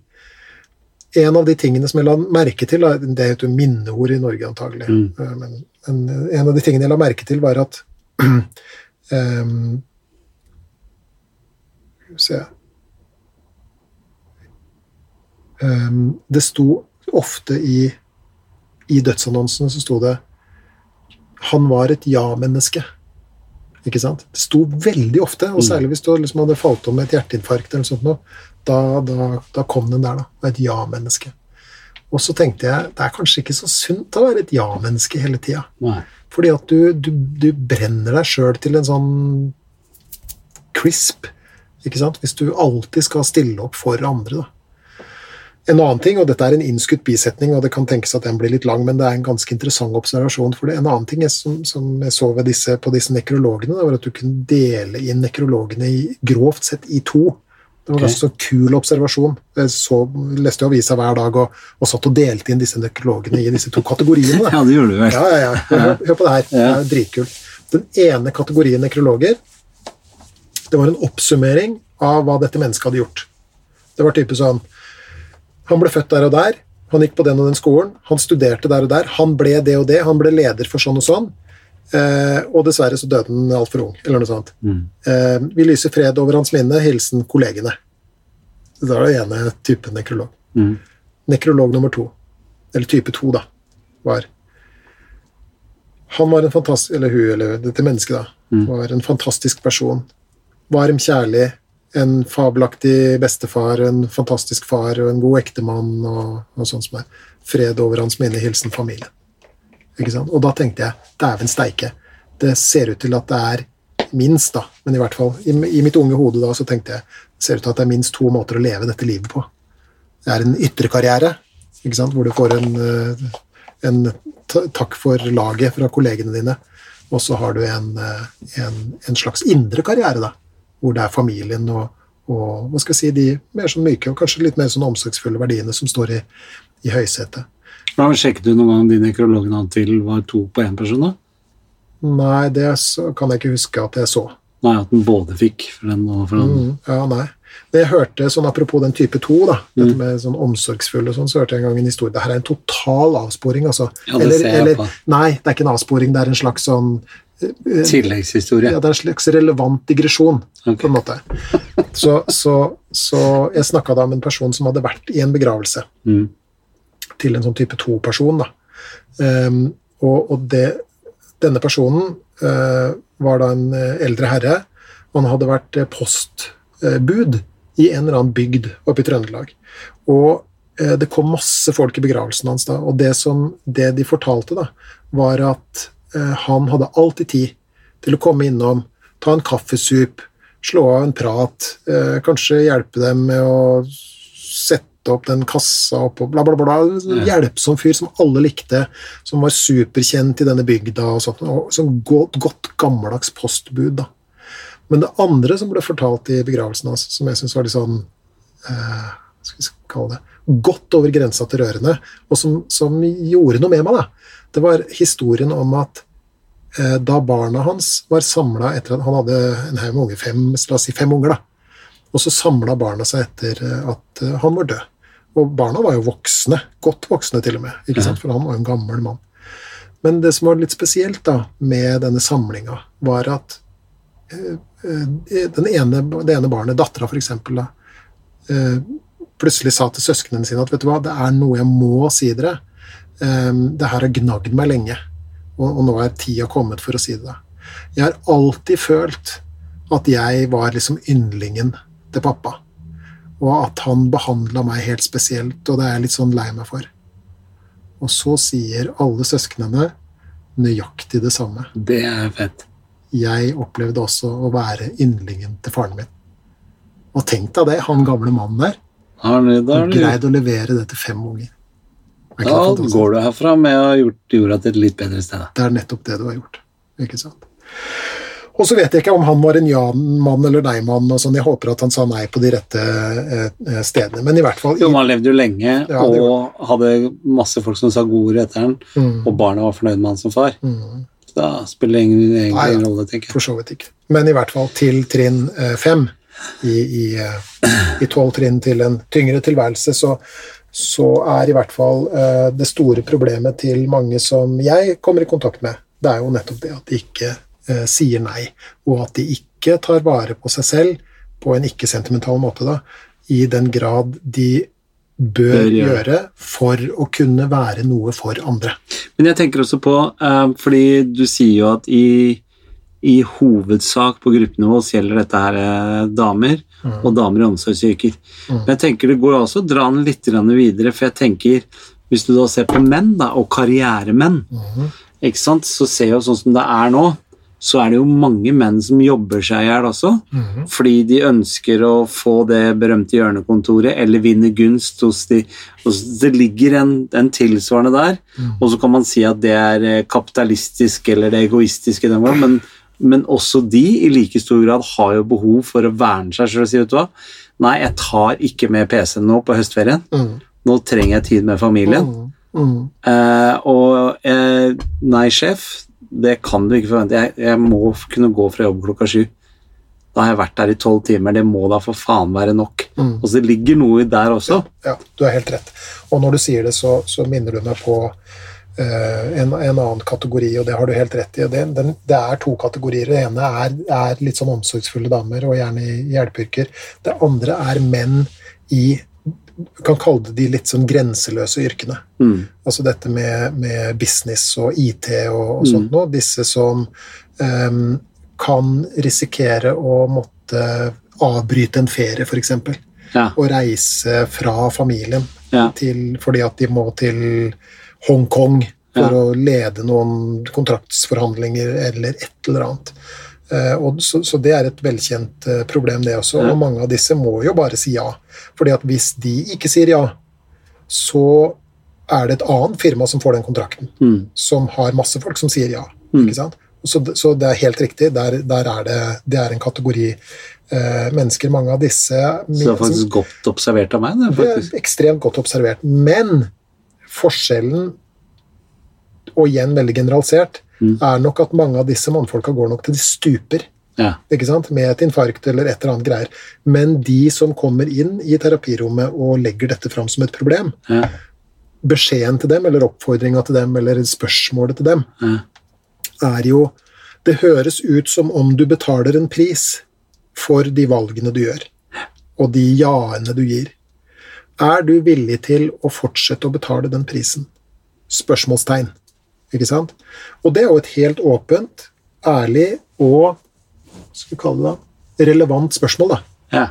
en av de tingene som jeg la merke til, det heter jo minneord i Norge antagelig, Mm. eh, men, men en av de tingene jeg la merke til, var at um, se um, Det sto ofte i, i dødsannonsene så sto det 'Han var et ja-menneske'. Ikke sant? Det sto veldig ofte, og særlig hvis du liksom hadde falt om med et hjerteinfarkt, eller sånt, noe, da, da, da kom den der, da. Et ja-menneske. Og så tenkte jeg det er kanskje ikke så sunt å være et ja-menneske hele tida. Fordi at du, du, du brenner deg sjøl til en sånn crisp. Ikke sant? Hvis du alltid skal stille opp for andre. Da. En annen ting, og dette er en innskutt bisetning, og det kan tenkes at den blir litt lang, men det er en ganske interessant observasjon. for det. En annen ting som, som jeg så ved disse, på disse nekrologene, det var at du kunne dele inn nekrologene i, grovt sett i to. Det var en ganske sånn kul observasjon. Jeg så, leste jo avisa hver dag og, og satt og delte inn disse nekrologene i disse to kategoriene. Da. Ja, det gjorde du vel. Ja, ja, ja. Hør, hør på det her. Det er dritkult. Den ene kategorien nekrologer, det var en oppsummering av hva dette mennesket hadde gjort. Det var type sånn Han ble født der og der, han gikk på den og den skolen, han studerte der og der, han ble det og det, han ble leder for sånn og sånn, eh, og dessverre så døde han altfor ung, eller noe sånt. Mm. Eh, vi lyser fred over hans minne, hilsen kollegene. Det er det ene typen nekrolog. Mm. Nekrolog nummer to, eller type to, da, var Han var en fantastisk Eller hun, eller dette mennesket, da, var en fantastisk person. Varm, kjærlig, en fabelaktig bestefar, en fantastisk far og en god ektemann og, og sånn som er. Fred over hans minne, hilsen familie. Og da tenkte jeg dæven steike, det ser ut til at det er minst, da, men i hvert fall i, i mitt unge hode da, så tenkte jeg det ser ut til at det er minst to måter å leve dette livet på. Det er en ytre karriere, ikke sant? hvor du får en, eh, en takk for laget fra kollegene dine, og så har du en, eh, en, en slags indre karriere, da, hvor det er familien og, og hva skal jeg si, de mer sånn myke og kanskje litt mer sånn omsorgsfulle verdiene som står i, i høysetet. Da Sjekket du noen gang de nekrologene han til var to på én person? da? Nei, det kan jeg ikke huske at jeg så. Nei, at den både fikk for den og for den. Mm, ja, nei. Det jeg hørte, sånn apropos den type to, da, dette med sånn omsorgsfull og sånn, så hørte jeg en gang en historie. Det her er en total avsporing, altså. Ja, det ser jeg på. Nei, det er ikke en avsporing, det er en slags sånn Tilleggshistorie. ja, det er en slags relevant digresjon, okay. på en måte. Så, så, så jeg snakka da med en person som hadde vært i en begravelse Mm. til en sånn type 2-person. da. Um, og og det, denne personen uh, var da en eh, eldre herre, og han hadde vært eh, postbud i en eller annen bygd oppe i Trøndelag. Og uh, det kom masse folk i begravelsen hans da, og det, som, det de fortalte, da, var at han hadde alltid tid til å komme innom, ta en kaffesup, slå av en prat, eh, kanskje hjelpe dem med å sette opp den kassa opp og bla, bla, bla. Hjelpsom fyr som alle likte, som var superkjent i denne bygda. og sånt, og Sånn godt, godt gammeldags postbud. da. Men det andre som ble fortalt i begravelsen hans, som jeg syns var litt sånn eh, skal vi kalle det, godt over grensa til rørende, og som, som gjorde noe med meg, da, det var historien om at eh, da barna hans var samla etter at han hadde en haug med unger, fem, la oss si fem unger, da, og så samla barna seg etter eh, at eh, han var død. Og barna var jo voksne, godt voksne til og med, ikke sant? for han var jo en gammel mann. Men det som var litt spesielt da, med denne samlinga, var at eh, eh, den ene, det ene barnet, dattera f.eks., da, eh, plutselig sa til søsknene sine at vet du hva, det er noe jeg må si dere. Eh, det her har gnagd meg lenge, og, og nå er tida kommet for å si det. Jeg har alltid følt at jeg var liksom yndlingen til pappa, og at han behandla meg helt spesielt, og det er jeg litt sånn lei meg for. Og så sier alle søsknene nøyaktig det samme. Det er fett. Jeg opplevde også å være yndlingen til faren min. Og tenk deg det, han gamle mannen der Har greid å levere det til fem unger. Da fantastisk? går du herfra med å ha gjort jorda til et litt bedre sted. Det er nettopp det du har gjort. Ikke sant? Og så vet jeg ikke om han var en ja-mann eller nei-mann. og sånn. Jeg håper at han sa nei på de rette eh, stedene. Men i hvert fall Jo, Han levde jo lenge Ja, og hadde masse folk som sa gode ord etter han, Mm. og barna var fornøyd med han som far. Mm. Så da spiller det ingen, egentlig Nei, ingen rolle, tenker jeg. For så vidt ikke. Men i hvert fall til trinn eh, fem. I, i, eh, I tolv trinn til en tyngre tilværelse, så, så er i hvert fall eh, det store problemet til mange som jeg kommer i kontakt med, det er jo nettopp det at de ikke eh, sier nei, og at de ikke tar vare på seg selv på en ikke-sentimental måte, da, i den grad de bør, Bør gjøre. gjøre for å kunne være noe for andre. Men jeg tenker også på, eh, fordi du sier jo at i, i hovedsak på gruppenivå gjelder dette her damer, og damer i omsorgsyrker. Mm. Men jeg tenker det går jo også å dra den litt videre, for jeg tenker, hvis du da ser på menn da, og karrieremenn, Mhm. ikke sant, så ser jo sånn som det er nå, så er det jo mange menn som jobber seg i hjel også, Mhm. fordi de ønsker å få det berømte hjørnekontoret, eller vinne gunst hos de og så Det ligger en, en tilsvarende der, og så kan man si at det er eh, kapitalistisk eller det egoistiske, men, men også de i like stor grad har jo behov for å verne seg selv og si, vet du hva, Nei, jeg tar ikke med PC-en nå på høstferien. Mm. Nå trenger jeg tid med familien. Mm. Mm. Eh, og eh, nei, sjef, det kan du ikke forvente. Jeg, jeg må kunne gå fra jobb klokka sju. Da har jeg vært der i tolv timer. Det må da for faen være nok. Mm. Og så ligger noe der også. Ja, du er helt rett. Og når du sier det, så, så minner du meg på en, en annen kategori, og det har du helt rett i. Det, den, det er to kategorier. Det ene er, er litt sånn omsorgsfulle damer, og gjerne i hjelpeyrker. Det andre er menn i Du kan kalle det de litt sånn grenseløse yrkene. Mm. Altså dette med, med business og IT og, og sånt noe. Disse som um, kan risikere å måtte avbryte en ferie, f.eks. Ja. Og reise fra familien Ja. til, fordi at de må til Hongkong for Ja. å lede noen kontraktsforhandlinger eller et eller annet. Eh, og så, så det er et velkjent eh, problem, det også. Og mange av disse må jo bare si ja. Fordi at hvis de ikke sier ja, så er det et annet firma som får den kontrakten, Mm. som har masse folk som sier ja. Mm. Så, så det er helt riktig. Der, der er det, det er en kategori eh, mennesker. Mange av disse Så det er faktisk godt observert av meg. Det, det er ekstremt godt observert. Men forskjellen, og igjen veldig generalisert, Mm. er nok at mange av disse mannfolka går nok til de stuper. Ja. ikke sant? Med et infarkt eller et eller annet greier. Men de som kommer inn i terapirommet og legger dette fram som et problem, Ja. beskjeden til dem, eller oppfordringa til dem, eller spørsmålet til dem, Ja. er jo Det høres ut som om du betaler en pris for de valgene du gjør, og de ja-ene du gir. Er du villig til å fortsette å betale den prisen? Spørsmålstegn. Ikke sant? Og det er jo et helt åpent, ærlig og skal vi kalle det da, relevant spørsmål. da. Ja.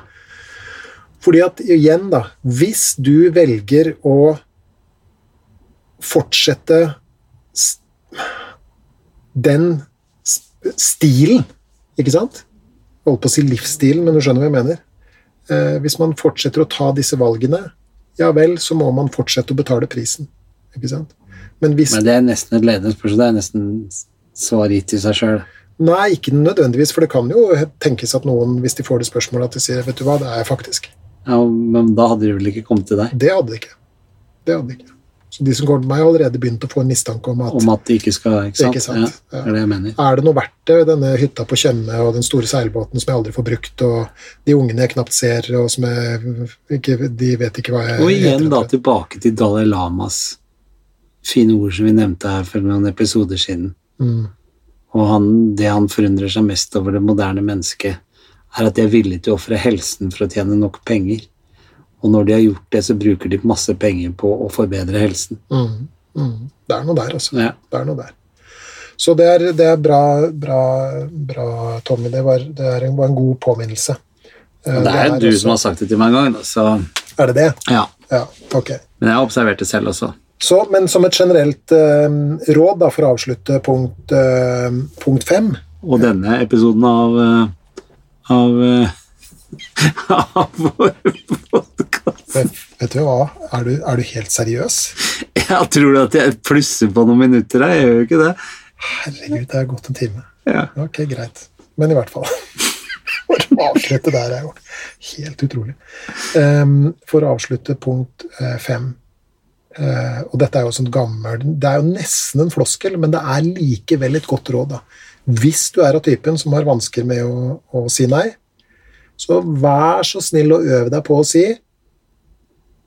Fordi at igjen, da, hvis du velger å fortsette den stilen, ikke sant? Jeg holdt på å si livsstilen, men du skjønner hva jeg mener. Eh, hvis man fortsetter å ta disse valgene, ja vel, så må man fortsette å betale prisen. Ikke sant? Men hvis Men det er nesten et ledende spørsmål. Det er nesten svar gitt i seg sjøl. Nei, ikke nødvendigvis, for det kan jo tenkes at noen, hvis de får det spørsmålet, at de sier 'vet du hva, det er jeg faktisk'. Ja, men da hadde de vel ikke kommet til deg Det hadde de ikke. Det hadde de ikke. Så de som går til meg, har allerede begynt å få en mistanke om at om at de ikke skal Ikke sant? Ikke sant, Ja, det er det jeg mener. er det noe verdt det, denne hytta på Tjøme og den store seilbåten som jeg aldri får brukt, og de ungene jeg knapt ser, og som jeg ikke De vet ikke hva jeg Og igjen da tilbake til Dalai Lamas fine ord som vi nevnte her for noen episoder siden. Mm, Og han, det han forundrer seg mest over det moderne mennesket, er at de er villige til å ofre helsen for å tjene nok penger. Og når de har gjort det, så bruker de masse penger på å forbedre helsen. mm, mm. Det er noe der, altså. Ja. Det er noe der. Så det er, det er bra, bra, bra, Tommy. Det var, det er en, var en god påminnelse. Det er, det er du også- som har sagt det til meg en gang, så Er det det? ja. Ja, ok. Men jeg har observert det selv også. Så, men som et generelt eh, råd, da, for å avslutte punkt, eh, punkt fem Og denne episoden av eh, av, eh, av vår podkast vet, du hva, er du, er du helt seriøs? Jeg tror at jeg plusser på noen minutter her, jeg gjør jo ikke det. Herregud, det er gått en time. Ja. Ok, greit. Men i hvert fall. For å avslutte der er jo helt utrolig. Um, for å avslutte punkt eh, fem Uh, Og dette er jo sånn gammel Det er jo nesten en floskel, men det er likevel et godt råd. da. Hvis du er av typen som har vansker med å, å si nei, så vær så snill å øve deg på å si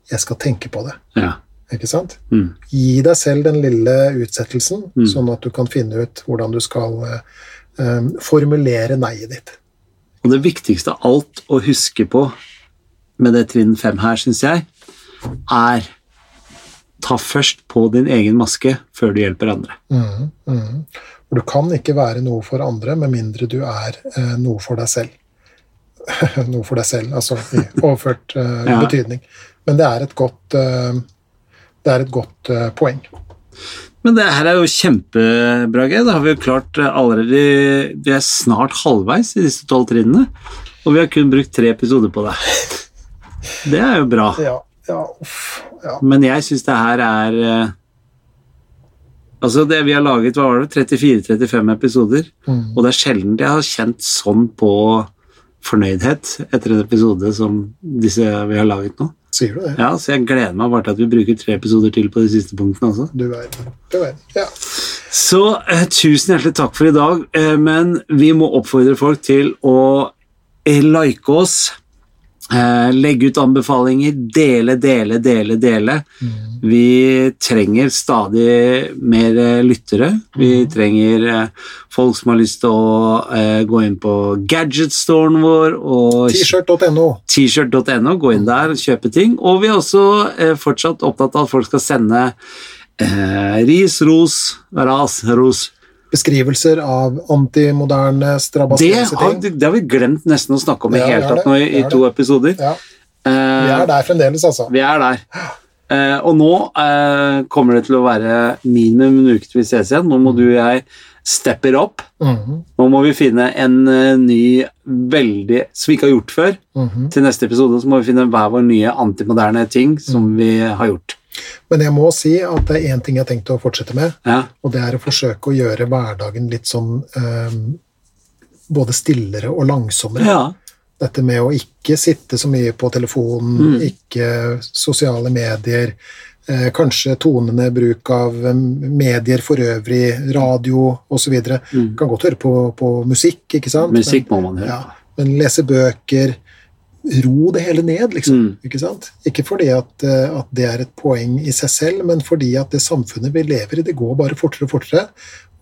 'jeg skal tenke på det'. ja. Ikke sant? Mm. Gi deg selv den lille utsettelsen, Mm. sånn at du kan finne ut hvordan du skal eh, formulere nei-et ditt. Og det viktigste av alt å huske på med det trinn fem her, syns jeg, er ta først på din egen maske før du hjelper andre. Mm, mm. Du kan ikke være noe for andre med mindre du er eh, noe for deg selv. noe for deg selv, altså i overført uh, Ja. betydning. Men det er et godt, uh, det er et godt uh, poeng. Men det her er jo kjempebra, Geir. Da har vi jo klart allerede Vi er snart halvveis i disse tolv trinnene, og vi har kun brukt tre episoder på det. Det er jo bra. Ja, ja, uff, ja. Men jeg syns det her er Altså, det vi har laget, hva var det, 34-35 episoder, Mm. og det er sjelden jeg har kjent sånn på fornøydhet etter en episode som disse vi har laget nå. Sier du det? Ja, Så jeg gleder meg bare til at vi bruker tre episoder til på de siste punktene også. Du er Du verden. Ja. Så eh, tusen hjertelig takk for i dag, eh, men vi må oppfordre folk til å like oss. Eh, legge ut anbefalinger, dele, dele, dele, dele. Vi trenger stadig mer eh, lyttere. Vi trenger eh, folk som har lyst til å eh, gå inn på gadgetstoren vår og T-shirt.no. t-shirt.no, gå inn der og kjøpe ting. Og vi er også eh, fortsatt opptatt av at folk skal sende ris, ros, ras, ros. Beskrivelser av antimoderne, Det ting. det har vi glemt nesten å snakke om i Ja, hele tatt nå i, i to episoder. Ja, Eh, vi er der fremdeles, altså. Vi er der. Uh, og nå uh, kommer det til å være minimum en uke til vi ses igjen. Nå må du og jeg steppe opp. Mm -hmm. Nå må vi finne en eh, ny veldig Som vi ikke har gjort før. mhm. Til neste episode så må vi finne hver vår nye antimoderne ting som vi har gjort. Men jeg må si at det er én ting jeg har tenkt å fortsette med, Ja, og det er å forsøke å gjøre hverdagen litt sånn eh, både stillere og langsommere. ja. Dette med å ikke sitte så mye på telefonen, Mm. ikke sosiale medier, eh, kanskje tonende bruk av eh, medier for øvrig, radio osv. Mm. Kan godt høre på, på musikk, ikke sant? Musikk må man høre. ja, men lese bøker Ro det hele ned, liksom. Mm. Ikke sant? Ikke fordi at, eh, at det er et poeng i seg selv, men fordi at det samfunnet vi lever i, det går bare fortere og fortere.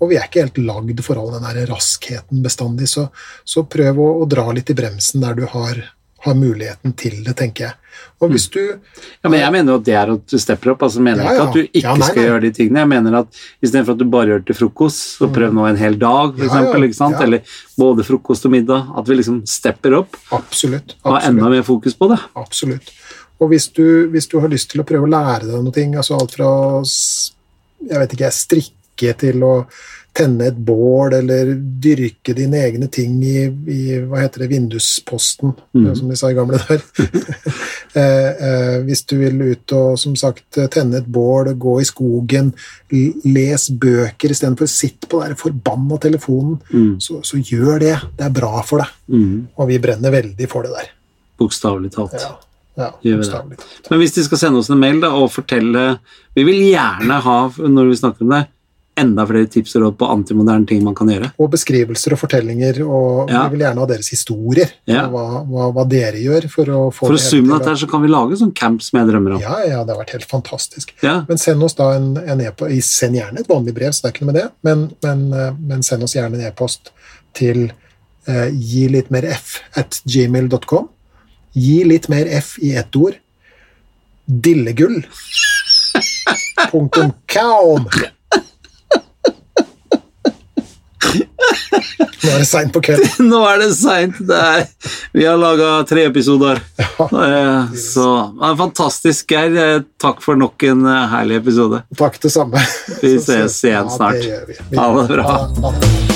Og vi er ikke helt lagd for all den der raskheten bestandig, så, så prøv å, å dra litt i bremsen der du har, har muligheten til det, tenker jeg. Og hvis du Ja, men jeg mener jo at det er at du stepper opp. altså mener Ja, ja. ikke at du ikke Ja, nei, skal nei. gjøre de tingene. Jeg mener at istedenfor at du bare gjør det til frokost, så prøv nå en hel dag, for eksempel, ikke sant? Eller både frokost og middag. At vi liksom stepper opp Absolutt. og har enda mer fokus på det. Absolutt. Og hvis du, hvis du har lyst til å prøve å lære deg noe, altså alt fra jeg vet ikke, strikke til å tenne et bål, eller dyrke dine egne ting i, i hva heter det, vindusposten, mm. som de sa i gamle der. eh, eh, hvis du vil ut og som sagt tenne et bål, gå i skogen, les bøker istedenfor å sitte på den forbanna telefonen, Mm. så, så gjør det. Det er bra for deg. Mm. Og vi brenner veldig for det der. Bokstavelig talt. Ja, ja. Men hvis de skal sende oss en mail da, og fortelle Vi vil gjerne ha, når vi snakker om det, enda flere tips og råd på antimoderne ting man kan gjøre. Og beskrivelser og fortellinger, og Ja. vi vil gjerne ha deres historier. Ja. og Hva, hva, hva dere gjør for å få For å summe dette her, så kan vi lage sånn camp som jeg drømmer om. Ja, ja, det har vært helt fantastisk. Ja, Men send oss da en, en e-post Send gjerne et vanlig brev, så det er ikke noe med det, men, men, eh, men send oss gjerne en e-post til eh, gi litt mer f at gmail.com. Gi litt mer f i ett ord. Dillegull. Punktum com. Nå er det seint på kvelden. Nå er det seint. Vi har laga tre episoder. Ja. Så ja, fantastisk, Geir. Eh, Takk for nok en eh, herlig episode. Takk, det samme. Vi ses igjen snart. Ja, det gjør vi. vi Ha det bra. Ha. Ha